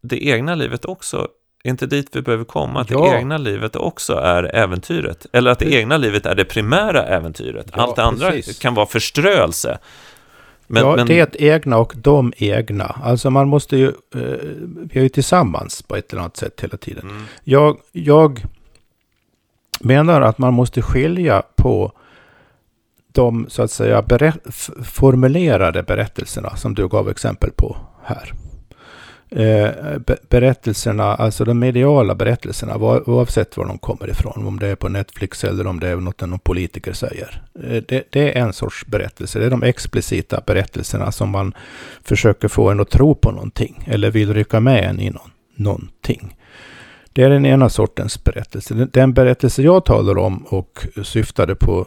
det egna livet också är inte dit vi behöver komma, att ja. det egna livet också är äventyret. Eller att det, egna livet är det primära äventyret. Ja, Allt det andra precis. kan vara förströelse. Men, ja, men... det egna och de egna. Alltså man måste ju, eh, vi är ju tillsammans på ett eller annat sätt hela tiden. Mm. Jag, jag menar att man måste skilja på de så att säga berätt, formulerade berättelserna som du gav exempel på här. Eh, berättelserna, alltså de mediala berättelserna, oavsett var de kommer ifrån, om det är på Netflix eller om det är något någon politiker säger. Eh, det, det, är en sorts berättelse, det är de explicita berättelserna som man försöker få en att tro på någonting, eller vill rycka med en i någon, någonting. Det är den ena sortens berättelse. Den berättelse jag talar om och syftade på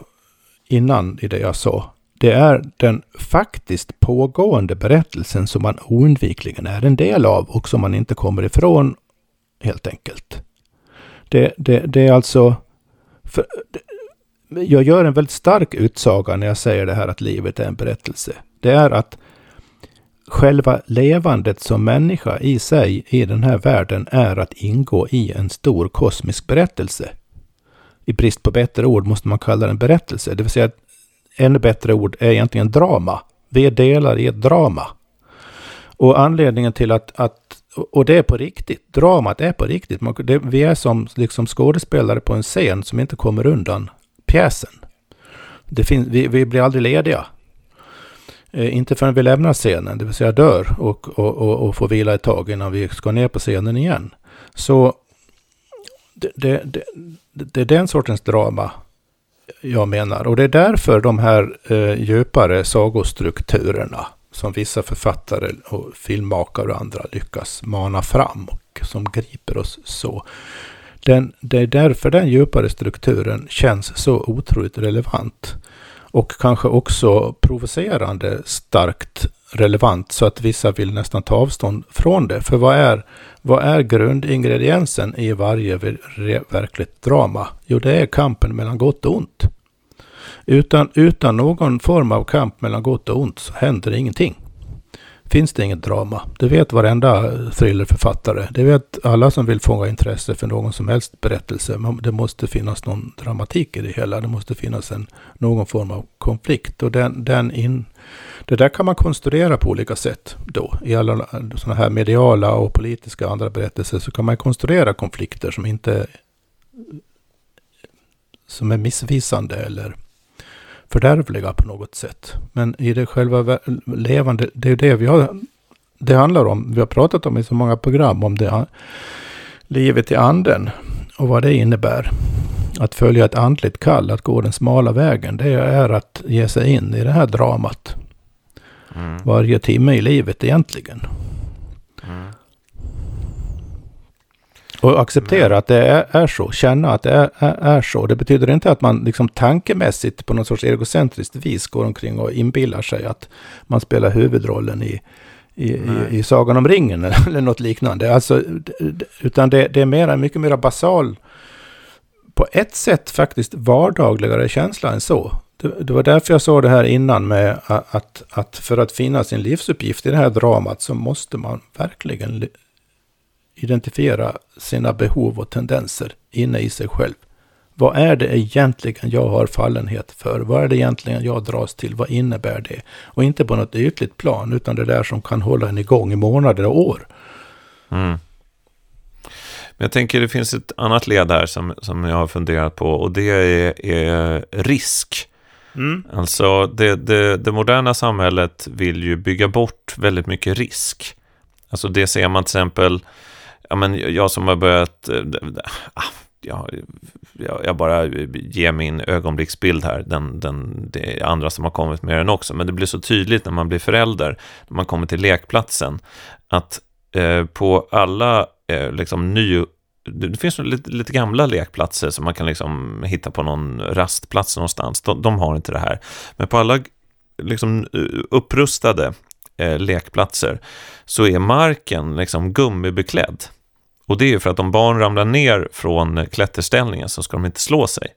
innan i det jag sa, det är den faktiskt pågående berättelsen som man oundvikligen är en del av och som man inte kommer ifrån helt enkelt. Det, det, det är alltså... För, jag gör en väldigt stark utsaga när jag säger det här att livet är en berättelse. Det är att själva levandet som människa i sig i den här världen är att ingå i en stor kosmisk berättelse i brist på bättre ord måste man kalla den berättelse. Det vill säga, ännu bättre ord är egentligen drama. Vi är delar i ett drama. Och anledningen till att, att och det är på riktigt. Dramat är på riktigt. Man, det, vi är som liksom skådespelare på en scen som inte kommer undan pjäsen. Det fin, vi, vi blir aldrig lediga. Eh, inte förrän vi lämnar scenen, det vill säga dör och, och, och, och får vila ett tag innan vi ska ner på scenen igen. Så det, det, det, det är den sortens drama jag menar. Och det är därför de här eh, djupare sagostrukturerna som vissa författare och filmmakare och andra lyckas mana fram och som griper oss så. Den, det är därför den djupare strukturen känns så otroligt relevant. Och kanske också provocerande starkt relevant så att vissa vill nästan ta avstånd från det. För vad är, vad är grundingrediensen i varje verkligt drama? Jo, det är kampen mellan gott och ont. Utan, utan någon form av kamp mellan gott och ont så händer ingenting finns det inget drama. Det vet varenda thrillerförfattare. Det vet alla som vill fånga intresse för någon som helst berättelse. Det måste finnas någon dramatik i det hela. Det måste finnas en, någon form av konflikt. Och den, den in, det där kan man konstruera på olika sätt då. I alla sådana här mediala och politiska och andra berättelser så kan man konstruera konflikter som inte som är missvisande eller fördärvliga på något sätt. Men i det själva levande, det är det vi har, det handlar om. Vi har pratat om i så många program om det, livet i anden och vad det innebär. Att följa ett andligt kall, att gå den smala vägen, det är att ge sig in i det här dramat. Mm. Varje timme i livet egentligen. Mm. Och acceptera mm. att det är, är, så, känna att det är, är, är, så. Det betyder inte att man liksom tankemässigt på något sorts egocentriskt vis går omkring och inbillar sig att man spelar huvudrollen i, i, i, i Sagan om ringen eller något liknande. Alltså, utan det, det är mera, mycket mer basal, på ett sätt faktiskt vardagligare känsla än så. Det, det, var därför jag sa det här innan med att, att för att finna sin livsuppgift i det här dramat så måste man verkligen identifiera sina behov och tendenser inne i sig själv. Vad är det egentligen jag har fallenhet för? Vad är det egentligen jag dras till? Vad innebär det? Och inte på något ytligt plan, utan det där som kan hålla en igång i månader och år. Mm. Men jag tänker det finns ett annat led här som, som jag har funderat på och det är, är risk. Mm. Alltså det, det, det, moderna samhället vill ju bygga bort väldigt mycket risk. Alltså det ser man till exempel, ja men jag som har börjat, äh, jag, jag, bara ger min ögonblicksbild här, den, den, det är andra som har kommit med den också, men det blir så tydligt när man blir förälder, när man kommer till lekplatsen, att eh, på alla eh, liksom ny, det finns lite, lite, gamla lekplatser som man kan liksom hitta på någon rastplats någonstans, de, de har inte det här, men på alla liksom upprustade eh, lekplatser så är marken liksom gummibeklädd. Och det är för att om barn ramlar ner från klätterställningen så ska de inte slå sig.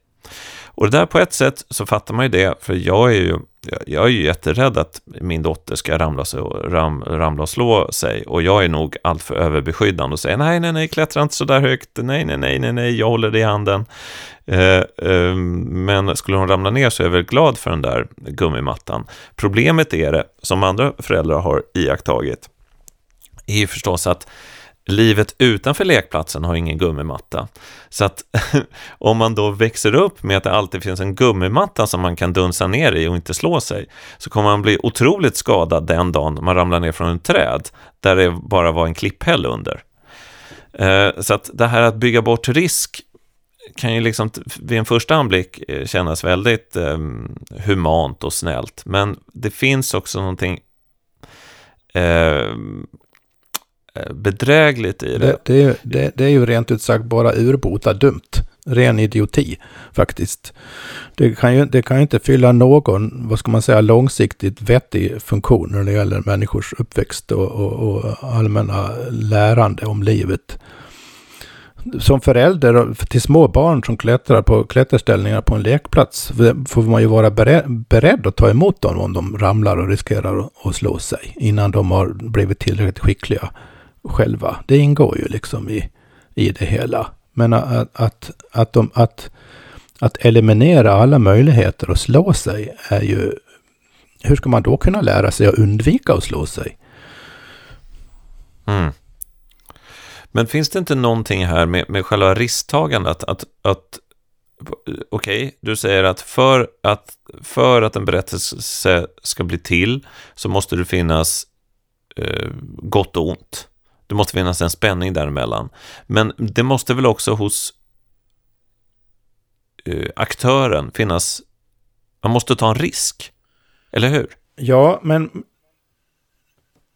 Och det där på ett sätt så fattar man ju det, för jag är ju, jag är ju jätterädd att min dotter ska ramla, och, ram, ramla och slå sig. Och jag är nog alltför överbeskyddande och säger nej, nej, nej, klättra inte så där högt, nej, nej, nej, nej, nej, jag håller dig i handen. Eh, eh, men skulle hon ramla ner så är jag väl glad för den där gummimattan. Problemet är det, som andra föräldrar har iakttagit, är ju förstås att livet utanför lekplatsen har ingen gummimatta. Så att om man då växer upp med att det alltid finns en gummimatta som man kan dunsa ner i och inte slå sig, så kommer man bli otroligt skadad den dagen man ramlar ner från ett träd, där det bara var en klipphäll under. Eh, så att det här att bygga bort risk kan ju liksom vid en första anblick eh, kännas väldigt ehm, humant och snällt, men det finns också någonting Eh, Eh, bedrägligt i det. Det, det, är, det, det är ju rent ut sagt bara urbota dumt. Ren idioti faktiskt. Det kan, ju, det kan ju inte fylla någon, vad ska man säga, långsiktigt vettig funktion när det gäller människors uppväxt och, och, och allmänna lärande om livet. Som förälder till små barn som klättrar på klätterställningar på en lekplats får man ju vara beredd att ta emot dem om de ramlar och riskerar att slå sig innan de har blivit tillräckligt skickliga själva. Det ingår ju liksom i, i det hela. Men att, att, att, de, att, att eliminera alla möjligheter att slå sig är ju... Hur ska man då kunna lära sig att undvika att slå sig? Mm. Men finns det inte någonting här med, med själva risktagandet? Att, att okej, okay, du säger att för, att för att en berättelse ska bli till så måste det finnas eh, gott och ont. Det måste finnas en spänning däremellan. Men det måste väl också hos uh, aktören finnas, man måste ta en risk. Eller hur? Ja, men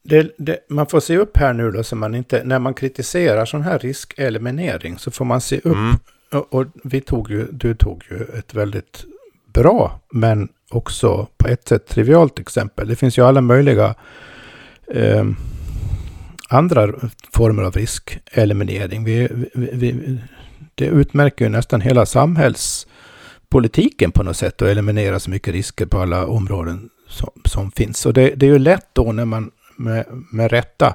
det, det, man får se upp här nu då, så man inte, när man kritiserar sån här riskeliminering så får man se upp. Mm. Och, och, vi tog ju, du tog ju ett väldigt bra, men också på ett sätt trivialt exempel. Det finns ju alla möjliga eh, andra former av riskeliminering. Vi, vi, vi, det utmärker ju nästan hela samhällspolitiken på något sätt att eliminera så mycket risker på alla områden som, som finns. Och det, det, är ju lätt då när man med, med rätta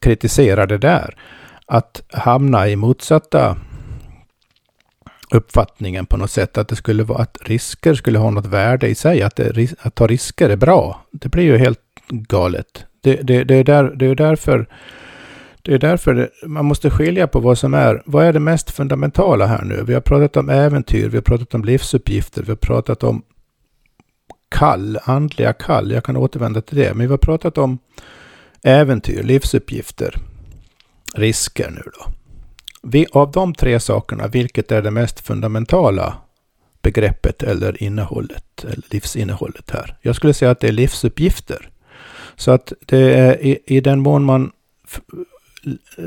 kritiserar det där att hamna i motsatta uppfattningen på något sätt att det skulle vara att risker skulle ha något värde i sig, att, det, att ta risker är bra. Det blir ju helt galet. Det, det, det, är, där, det är därför Det är därför det, man måste skilja på vad som är, vad är det mest fundamentala här nu? Vi har pratat om äventyr, vi har pratat om livsuppgifter, vi har pratat om kall, andliga kall. Jag kan återvända till det. Men vi har pratat om äventyr, livsuppgifter, risker nu då. Vi, av de tre sakerna, vilket är det mest fundamentala begreppet eller innehållet, eller livsinnehållet här? Jag skulle säga att det är livsuppgifter. Så att det är i, i den mån man eh,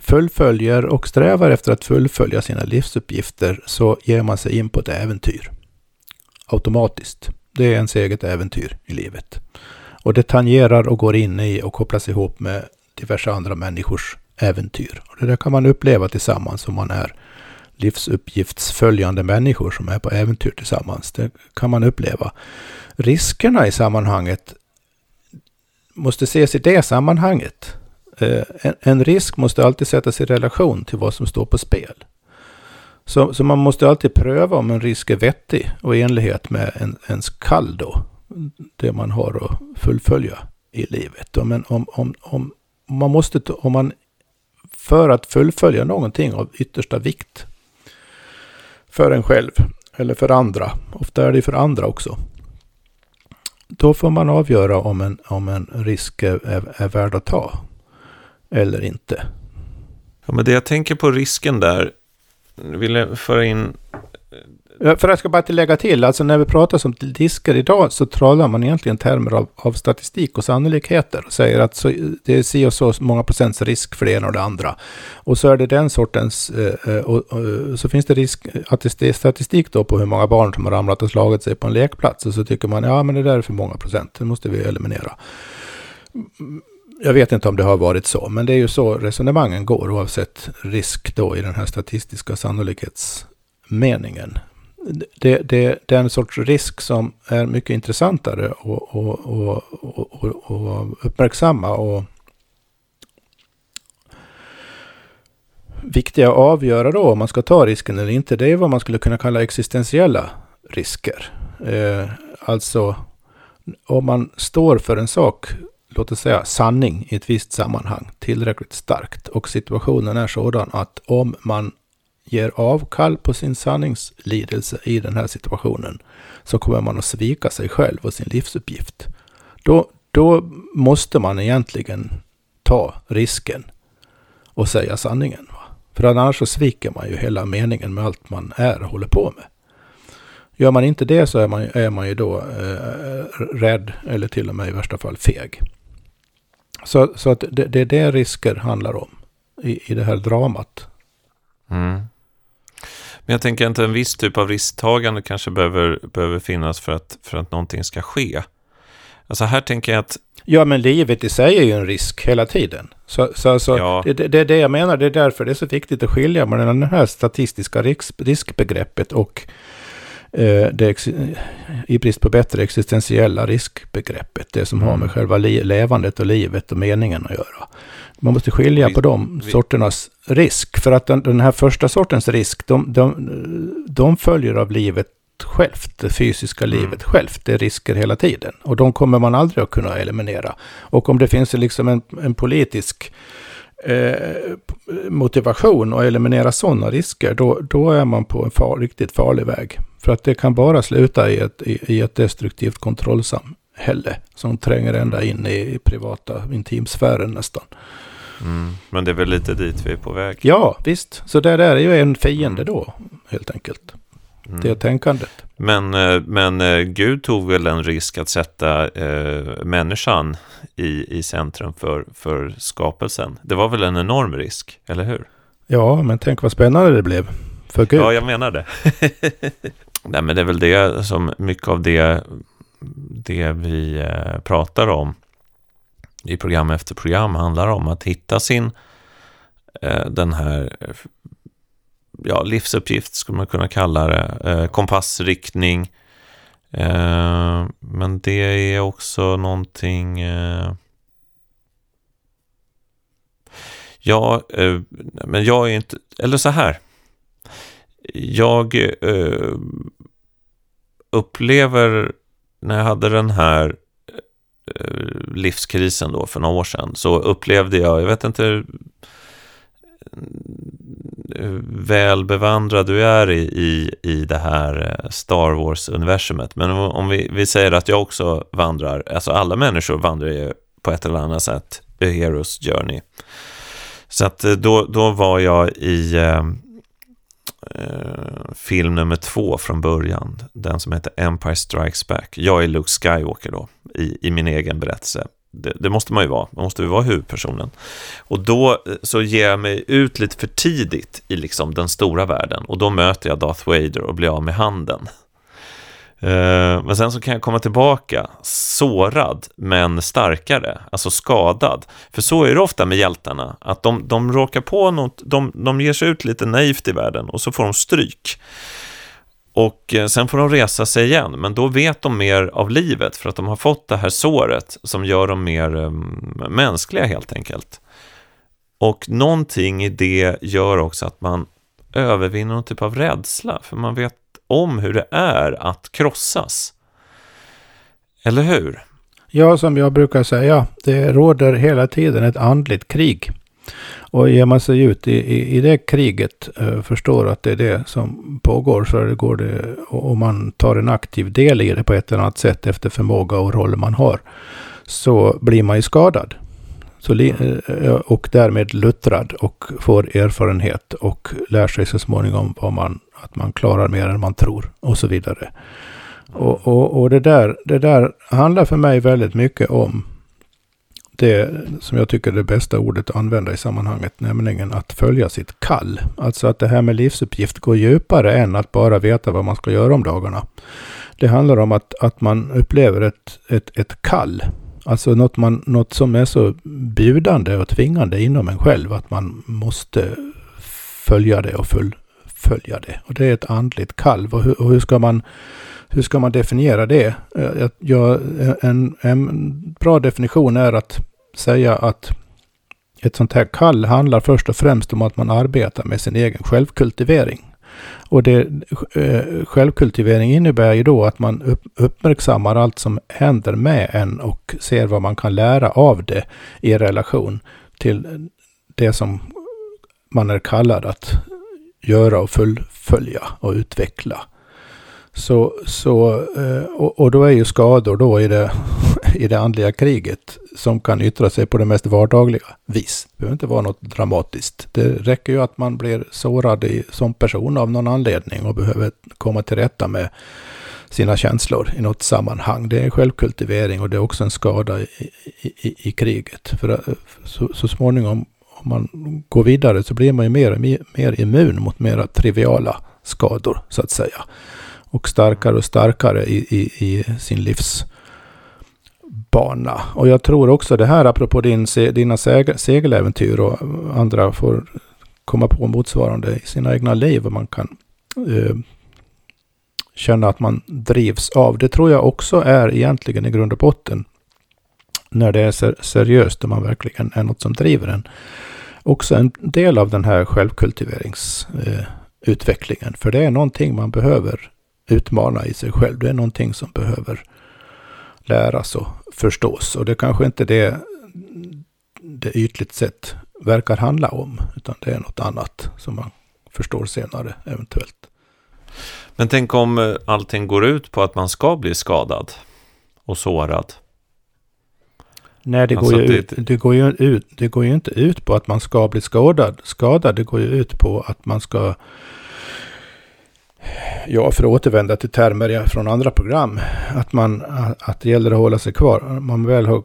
fullföljer och strävar efter att fullfölja sina livsuppgifter så ger man sig in på ett äventyr. Automatiskt. Det är ens eget äventyr i livet. Och det tangerar och går in i och kopplas ihop med diverse andra människors äventyr. Och det där kan man uppleva tillsammans om man är livsuppgiftsföljande människor som är på äventyr tillsammans. Det kan man uppleva. Riskerna i sammanhanget måste ses i det sammanhanget. Eh, en risk måste alltid sättas i relation till vad som står på spel. Så, så man måste alltid pröva om en risk är vettig och i enlighet med en, ens kall då. Det man har att fullfölja i livet. Men om, om, om, man måste, om man för att fullfölja någonting av yttersta vikt för en själv eller för andra, ofta är det för andra också, då får man avgöra om en, om en risk är, är, är värd att ta eller inte. Ja, men det jag tänker på risken där, vill jag föra in... Eh, för jag ska bara lägga till, alltså när vi pratar om diskar idag så talar man egentligen termer av, av statistik och sannolikheter och säger att så, det är si och så många procents risk för det ena och det andra. Och så är det den sortens, eh, eh, och, och, och, så finns det risk, att det är statistik då på hur många barn som har ramlat och slagit sig på en lekplats och så tycker man ja men det där är för många procent, det måste vi eliminera jag vet inte om det har varit så, men det är ju så resonemangen går oavsett risk då i den här statistiska sannolikhetsmeningen. Det, det, det är en sorts risk som är mycket intressantare att och, och, och, och, uppmärksamma och viktiga att avgöra då om man ska ta risken eller inte. Det är vad man skulle kunna kalla existentiella risker. Eh, alltså om man står för en sak låt oss säga, sanning i ett visst sammanhang tillräckligt starkt och situationen är sådan att om man ger avkall på sin sanningslidelse i den här situationen så kommer man att svika sig själv och sin livsuppgift. Då, då måste man egentligen ta risken och säga sanningen. För annars så sviker man ju hela meningen med allt man är och håller på med. Gör man inte det så är man, är man ju då eh, rädd eller till och med i värsta fall feg. Så, så att det, det är det risker handlar om i, i det här dramat. Mm. Men jag tänker att en viss typ av risktagande kanske behöver, behöver finnas för att, för att någonting ska ske. Alltså här tänker jag att... Ja, men livet i sig är ju en risk hela tiden. Så, så, så ja. det, det är det jag menar, det är därför det är så viktigt att skilja mellan det här statistiska risk, riskbegreppet och Eh, det, i brist på bättre existentiella riskbegreppet. Det som mm. har med själva li, levandet och livet och meningen att göra. Man måste skilja vi, på de vi, sorternas risk. För att den, den, här första sortens risk, de, de, de följer av livet självt, det fysiska mm. livet självt. Det är risker hela tiden. Och de kommer man aldrig att kunna eliminera. Och om det finns liksom en, en politisk eh, motivation att eliminera sådana risker, då, då är man på en far, riktigt farlig väg. För att det kan bara sluta i ett, i, i ett destruktivt kontrollsamhälle som tränger ända in i privata intimsfären nästan. Mm, men det är väl lite dit vi är på väg? Ja, visst. Så det där är ju en fiende då, helt enkelt. Mm. Det tänkandet. Men, eh, men eh, Gud tog väl en risk att sätta eh, människan i, i centrum för, för skapelsen. Det var väl en enorm risk, eller hur? Ja, men tänk vad spännande det blev för Gud. Ja, jag menar det. Nej, men det är väl det som mycket av det, det vi eh, pratar om i program efter program handlar om. Att hitta sin, eh, den här ja, livsuppgift skulle man kunna kalla det. Eh, kompassriktning. Eh, men det är också någonting... ja, men jag är inte... Eller så här jag upplever när jag hade den här Eh, livskrisen då för några år sedan så upplevde jag, jag vet inte eh, hur väl bevandrad du är i, i, i det här eh, Star Wars-universumet. Men om vi, vi säger att jag också vandrar, alltså alla människor vandrar ju på ett eller annat sätt A Hero's Journey. Så att då, då var jag i eh, film nummer två från början, den som heter Empire Strikes Back. Jag är Luke Skywalker då, i, i min egen berättelse. Det, det, måste man ju vara, man måste ju vara huvudpersonen. Och då eh, så ger jag mig ut lite för tidigt i liksom den stora världen och då möter jag Darth Vader och blir av med handen. Eh, men sen så kan jag komma tillbaka sårad men starkare, alltså skadad. För så är det ofta med hjältarna, att de, de råkar på något, de, de ger sig ut lite naivt i världen och så får de stryk. Och eh, sen får de resa sig igen, men då vet de mer av livet för att de har fått det här såret som gör dem mer um, mänskliga helt enkelt. Och någonting i det gör också att man övervinner någon typ av rädsla, för man vet om hur det är att krossas. Eller hur? Ja, som jag brukar säga, det råder hela tiden ett andligt krig. Och ger man sig ut i, i, i det kriget, eh, förstår att det är det som pågår, så det går det, och man tar en aktiv del i det på ett eller annat sätt efter förmåga och roll man har, så blir man ju skadad. Så, eh, eh, och därmed luttrad och får erfarenhet och lär sig så småningom vad man att man klarar mer än man tror och så vidare. Och, och, och det, där, det där handlar för mig väldigt mycket om det som jag tycker är det bästa ordet att använda i sammanhanget, nämligen att följa sitt kall. Alltså att det här med livsuppgift går djupare än att bara veta vad man ska göra om dagarna. Det handlar om att, att man upplever ett, ett, ett kall. Alltså något, man, något som är så bjudande och tvingande inom en själv att man måste följa det och full, följa det. Och det är ett andligt kalv. Och hur, och hur ska man hur ska man definiera det? Eh, jag, en, en bra definition är att säga att ett sånt här kall handlar först och främst om att man arbetar med sin egen självkultivering. Och det, eh, självkultivering innebär ju då att man uppmärksammar allt som händer med en och ser vad man kan lära av det i relation till det som man är kallad att göra och fullfölja och utveckla. Så, så, eh, och, och då är ju skador då i det, i det andliga kriget som kan yttra sig på det mest vardagliga vis. Det behöver inte vara något dramatiskt. Det räcker ju att man blir sårad i, som person av någon anledning och behöver komma till rätta med sina känslor i något sammanhang. Det är självkultivering och det är också en skada i, i, i kriget. För eh, så, så småningom om man går vidare så blir man ju mer, mer, immun mot mera triviala skador så att säga. Och starkare och starkare i, i, i sin livsbana. Och jag tror också det här apropå din, dina segeläventyr och andra får komma på motsvarande i sina egna liv och man kan eh, känna att man drivs av. Det tror jag också är egentligen i grund och botten när det är seriöst och man verkligen är något som driver en också en del av den här självkultiveringsutvecklingen. För det är någonting man behöver utmana i sig själv. Det är någonting som behöver läras och förstås. Och det kanske inte det, det ytligt sett verkar handla om. Utan det är något annat som man förstår senare eventuellt. Men tänk om eh, allting går ut på att man ska bli skadad och sårad. Nej, det, alltså går, ju det, ut, det, går ju ut, det går ju inte ut på att man ska bli skadad. skadad. Det går ju ut på att man ska, ja, för att återvända till termer från andra program, att, man, att det gäller att hålla sig kvar. Man väl har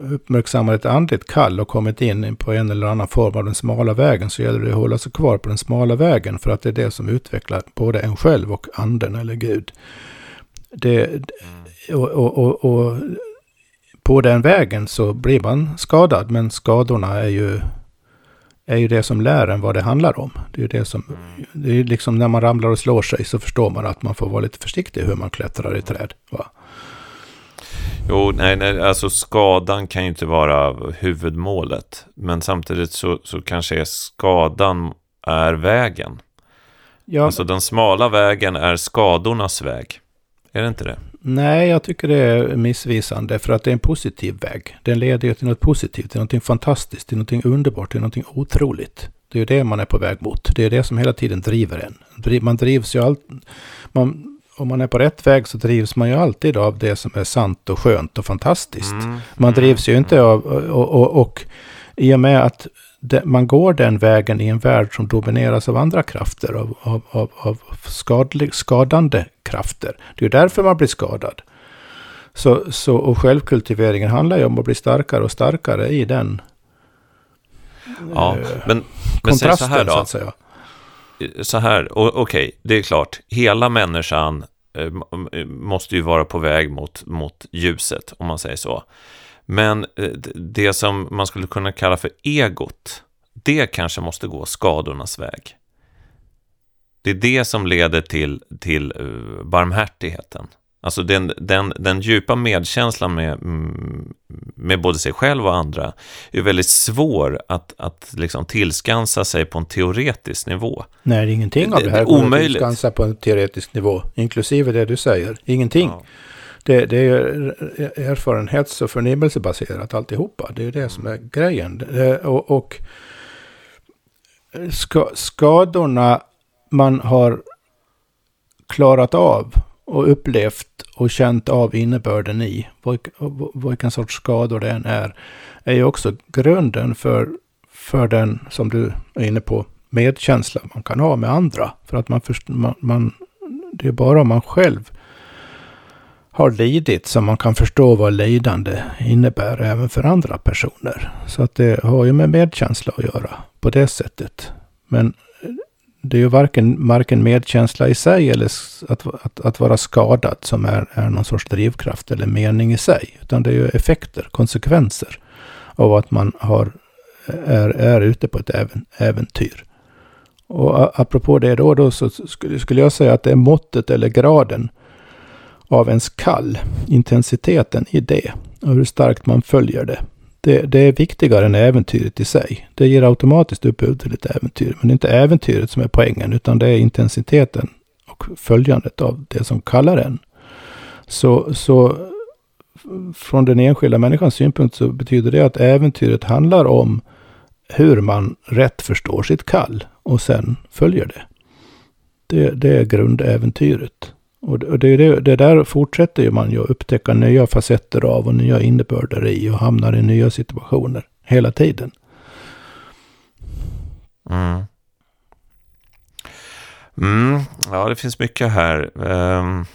uppmärksammat ett andligt kall och kommit in på en eller annan form av den smala vägen så gäller det att hålla sig kvar på den smala vägen för att det är det som utvecklar både en själv och anden eller Gud. Det, och, och, och, och på den vägen så blir man skadad. Men skadorna är ju, är ju det som lär en vad det handlar om. Det är ju det som, det är liksom när man ramlar och slår sig så förstår man att man får vara lite försiktig hur man klättrar i träd. Va? Jo, nej, nej, alltså skadan kan ju inte vara huvudmålet. Men samtidigt så, så kanske skadan är vägen. Ja. Alltså den smala vägen är skadornas väg. Är det inte det? Nej, jag tycker det är missvisande för att det är en positiv väg. Den leder ju till något positivt, till något fantastiskt, till något underbart, till något otroligt. Det är ju det man är på väg mot. Det är det som hela tiden driver en. Man drivs ju allt... Man, om man är på rätt väg så drivs man ju alltid av det som är sant och skönt och fantastiskt. Mm. Man drivs ju inte mm. av... Och, och, och i och med att man går den vägen i en värld som domineras av andra krafter, av, av, av, av skadlig, skadande krafter. Det är därför man blir skadad. Så, så, och självkultiveringen handlar ju om att bli starkare och starkare i den ja, eh, men, men säg så här då. Så, att säga. så här, okej, okay, det är klart, hela människan eh, måste ju vara på väg mot, mot ljuset, om man säger så. Men eh, det som man skulle kunna kalla för egot, det kanske måste gå skadornas väg. Det är det som leder till, till uh, barmhärtigheten. Alltså den, den, den djupa medkänslan med, mm, med både sig själv och andra är väldigt svår att, att liksom tillskansa sig på en teoretisk nivå. Nej, ingenting av det här går att tillskansa på en teoretisk nivå, inklusive det du säger. Ingenting. Ja. Det, det är erfarenhets och förnimmelsebaserat alltihopa. Det är det som är grejen. Och, och ska, skadorna man har klarat av och upplevt och känt av innebörden i, vilken sorts skador det än är, är ju också grunden för, för den, som du är inne på, medkänsla man kan ha med andra. För att man, först, man, man det är bara om man själv har lidit som man kan förstå vad lidande innebär även för andra personer. Så att det har ju med medkänsla att göra på det sättet. Men det är ju varken, varken medkänsla i sig eller att, att, att vara skadad som är, är någon sorts drivkraft eller mening i sig. Utan det är ju effekter, konsekvenser av att man har, är, är ute på ett äventyr. Och apropå det då, då så skulle, skulle jag säga att det är måttet eller graden av ens kall, intensiteten i det och hur starkt man följer det det, det, är viktigare än äventyret i sig. Det ger automatiskt upphov till ett äventyr. Men det är inte äventyret som är poängen, utan det är intensiteten och följandet av det som kallar en. Så, så från den enskilda människans synpunkt så betyder det att äventyret handlar om hur man rätt förstår sitt kall och sen följer det. Det, det är grundäventyret. Och det, det, det där fortsätter ju man ju upptäcka nya facetter av och nya innebörder i och hamnar i nya situationer hela tiden. Mm. Mm, ja, det finns mycket här. Um,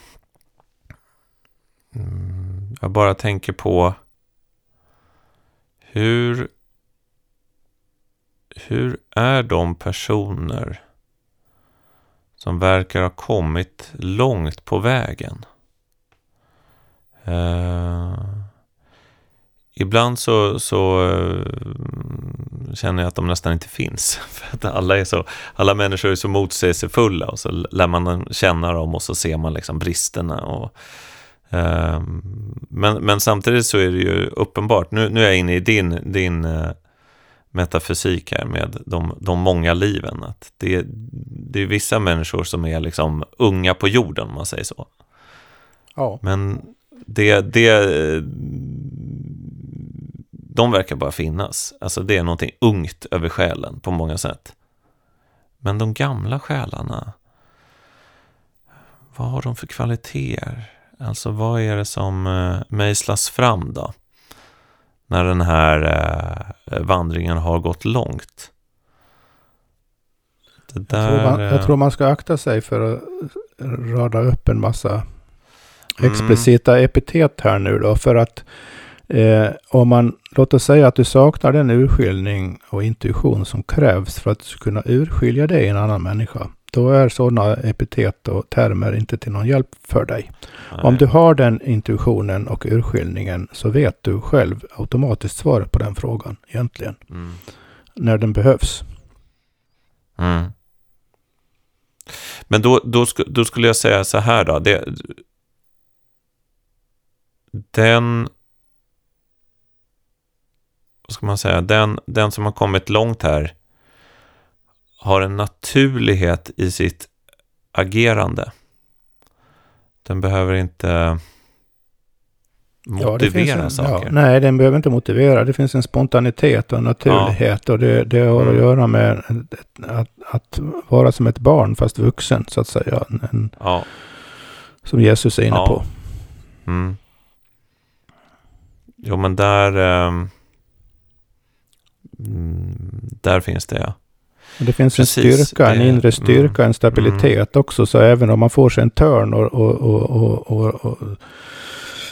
jag bara tänker på hur, hur är de personer som verkar ha kommit långt på vägen. Uh, ibland så, så uh, känner jag att de nästan inte finns. För att alla, är så, alla människor är så motsägelsefulla och så lär man känna dem och så ser man liksom bristerna. Och, uh, men, men samtidigt så är det ju uppenbart, nu, nu är jag inne i din, din metafysik här med de, de många liven. Att det, det är vissa människor som är liksom unga på jorden, om man säger så. Ja. Men det, det, de verkar bara finnas. Alltså det är någonting ungt över själen på många sätt. Men de gamla själarna, vad har de för kvaliteter? Alltså vad är det som uh, mejslas fram då? När den här eh, vandringen har gått långt. Där, jag, tror man, jag, tror man, ska akta sig för att rada upp en massa mm. explicita epitet här nu då. För att eh, om man, låt oss säga att du saknar den urskiljning och intuition som krävs för att kunna urskilja det i en annan människa. Då är sådana epitet och termer inte till någon hjälp för dig. Nej. Om du har den intuitionen och urskiljningen så vet du själv automatiskt svaret på den frågan egentligen. Mm. När den behövs. Mm. Men då, då, då, skulle jag säga så här då. Det, den vad ska man säga, den, den som har kommit långt här har en naturlighet i sitt agerande. Den behöver inte motivera ja, en, saker. Ja, nej, den behöver inte motivera. Det finns en spontanitet och en naturlighet. Ja. Och det, det har mm. att göra med att, att, vara som ett barn fast vuxen så att säga. En, ja. Som Jesus är inne på. Mm. Jo, men där... Um, där finns det, ja. Det finns Precis, en styrka, det, en inre styrka, mm, en stabilitet mm. också. Så även om man får sig en törn och, och, och, och, och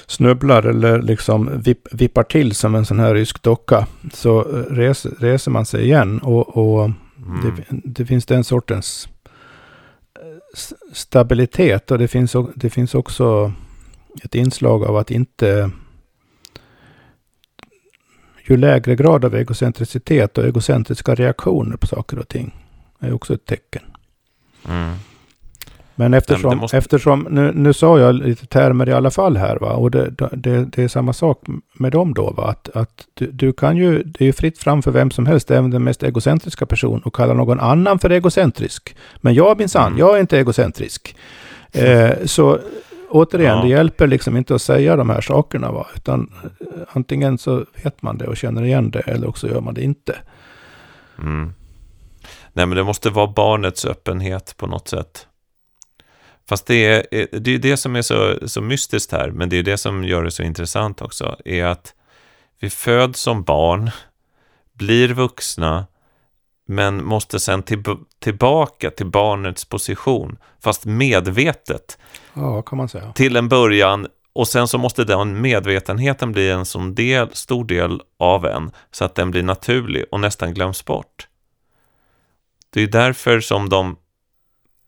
snubblar eller liksom vipp, vippar till som en sån här rysk docka så res, reser man sig igen. Och, och mm. det, det, finns den sortens eh, stabilitet och det finns, det finns också ett inslag av att inte ju lägre grad av egocentricitet och egocentriska reaktioner på saker och ting är också ett tecken. Mm. Men eftersom, måste... eftersom nu, nu sa jag lite termer i alla fall här, va? och det, det, det är samma sak med dem då, va? att, att du, du, kan ju, det är ju fritt fram för vem som helst, även den mest egocentriska person, och kalla någon annan för egocentrisk. Men jag minsann, mm. jag är inte egocentrisk. Eh, så återigen, ja. det hjälper liksom inte att säga de här sakerna, va? utan eh, antingen så vet man det och känner igen det, eller också gör man det inte. Mm. Nej, men det måste vara barnets öppenhet på något sätt. Fast det är det, är det som är så, så mystiskt här, men det är det som gör det så intressant också, är att vi föds som barn, blir vuxna, men måste sen till, tillbaka till barnets position, fast medvetet. Ja, kan man säga. Till en början, och sen så måste den medvetenheten bli en sån del, stor del av en, så att den blir naturlig och nästan glöms bort. Det är därför som de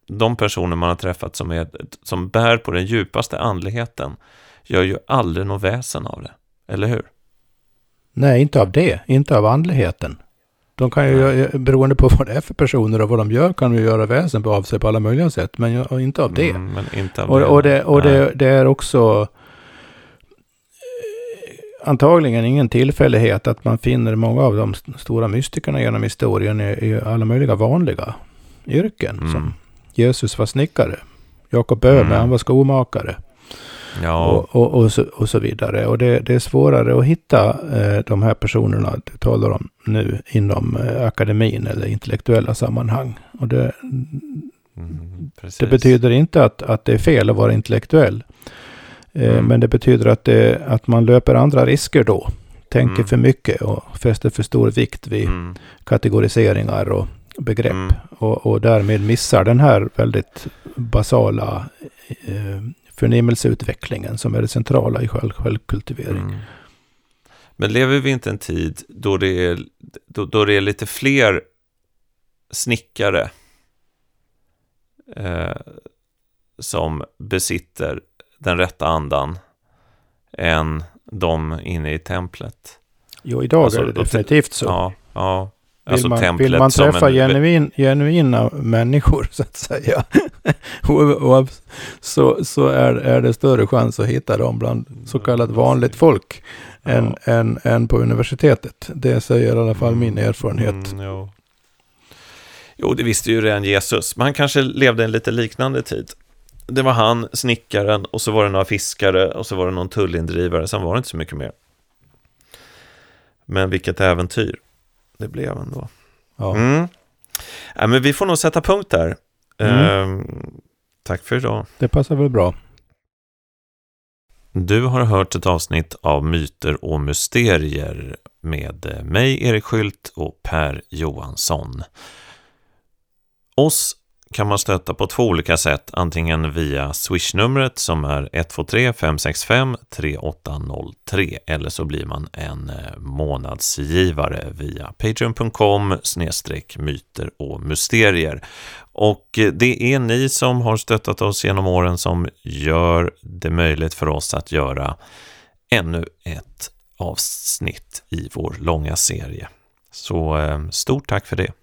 de personer man har träffat som, är, som bär på den djupaste andligheten gör ju aldrig något väsen av det. Eller hur? Nej, inte av det. Inte av andligheten. De kan ju, beroende på vad det är för personer och vad de gör, kan de ju göra väsen av sig på alla möjliga sätt. Men inte av det. Mm, men inte av och, det. Och, det, och det, det, är också eh, antagligen ingen tillfällighet att man finner många av de stora mystikerna genom historien i, i alla möjliga vanliga yrken. Mm. Som Jesus var snickare. Jakob Böhme, mm. han var skomakare. Ja. Och, och, och, så, och så vidare. Och det, det är svårare att hitta eh, de här personerna du talar om nu inom eh, akademin eller intellektuella sammanhang. Och det, mm, det betyder inte att, att det är fel att vara intellektuell. Eh, mm. Men det betyder att, det, att man löper andra risker då. Tänker mm. för mycket och fäster för stor vikt vid mm. kategoriseringar och begrepp mm. och, och därmed missar den här väldigt basala eh, förnimmelseutvecklingen som är det centrala i själv, självkultivering. Mm. Men lever vi inte en tid då det är, då, då det är lite fler snickare eh, som besitter den rätta andan än de inne i templet? Jo, idag alltså, är det definitivt så. Ja, ja. Alltså vill, man, vill man träffa en... genuin, genuina människor så att säga, så, så är, är det större chans att hitta dem bland så kallat vanligt folk ja. än, än, än på universitetet. Det säger i alla fall min mm. erfarenhet. Mm, jo. jo, det visste ju redan Jesus, men han kanske levde en lite liknande tid. Det var han, snickaren, och så var det några fiskare, och så var det någon tullindrivare, sen var det inte så mycket mer. Men vilket äventyr det blev ändå. Ja. Mm. Ja, men vi får nog sätta punkt där. Mm. Eh, tack för idag. Det passar väl bra. Du har hört ett avsnitt av Myter och mysterier med mig, Erik Skylt och Per Johansson. Oss kan man stötta på två olika sätt, antingen via swishnumret som är 123 565 3803 eller så blir man en eh, månadsgivare via patreon.com snedstreck myter och mysterier. Och eh, det är ni som har stöttat oss genom åren som gör det möjligt för oss att göra ännu ett avsnitt i vår långa serie. Så eh, stort tack för det!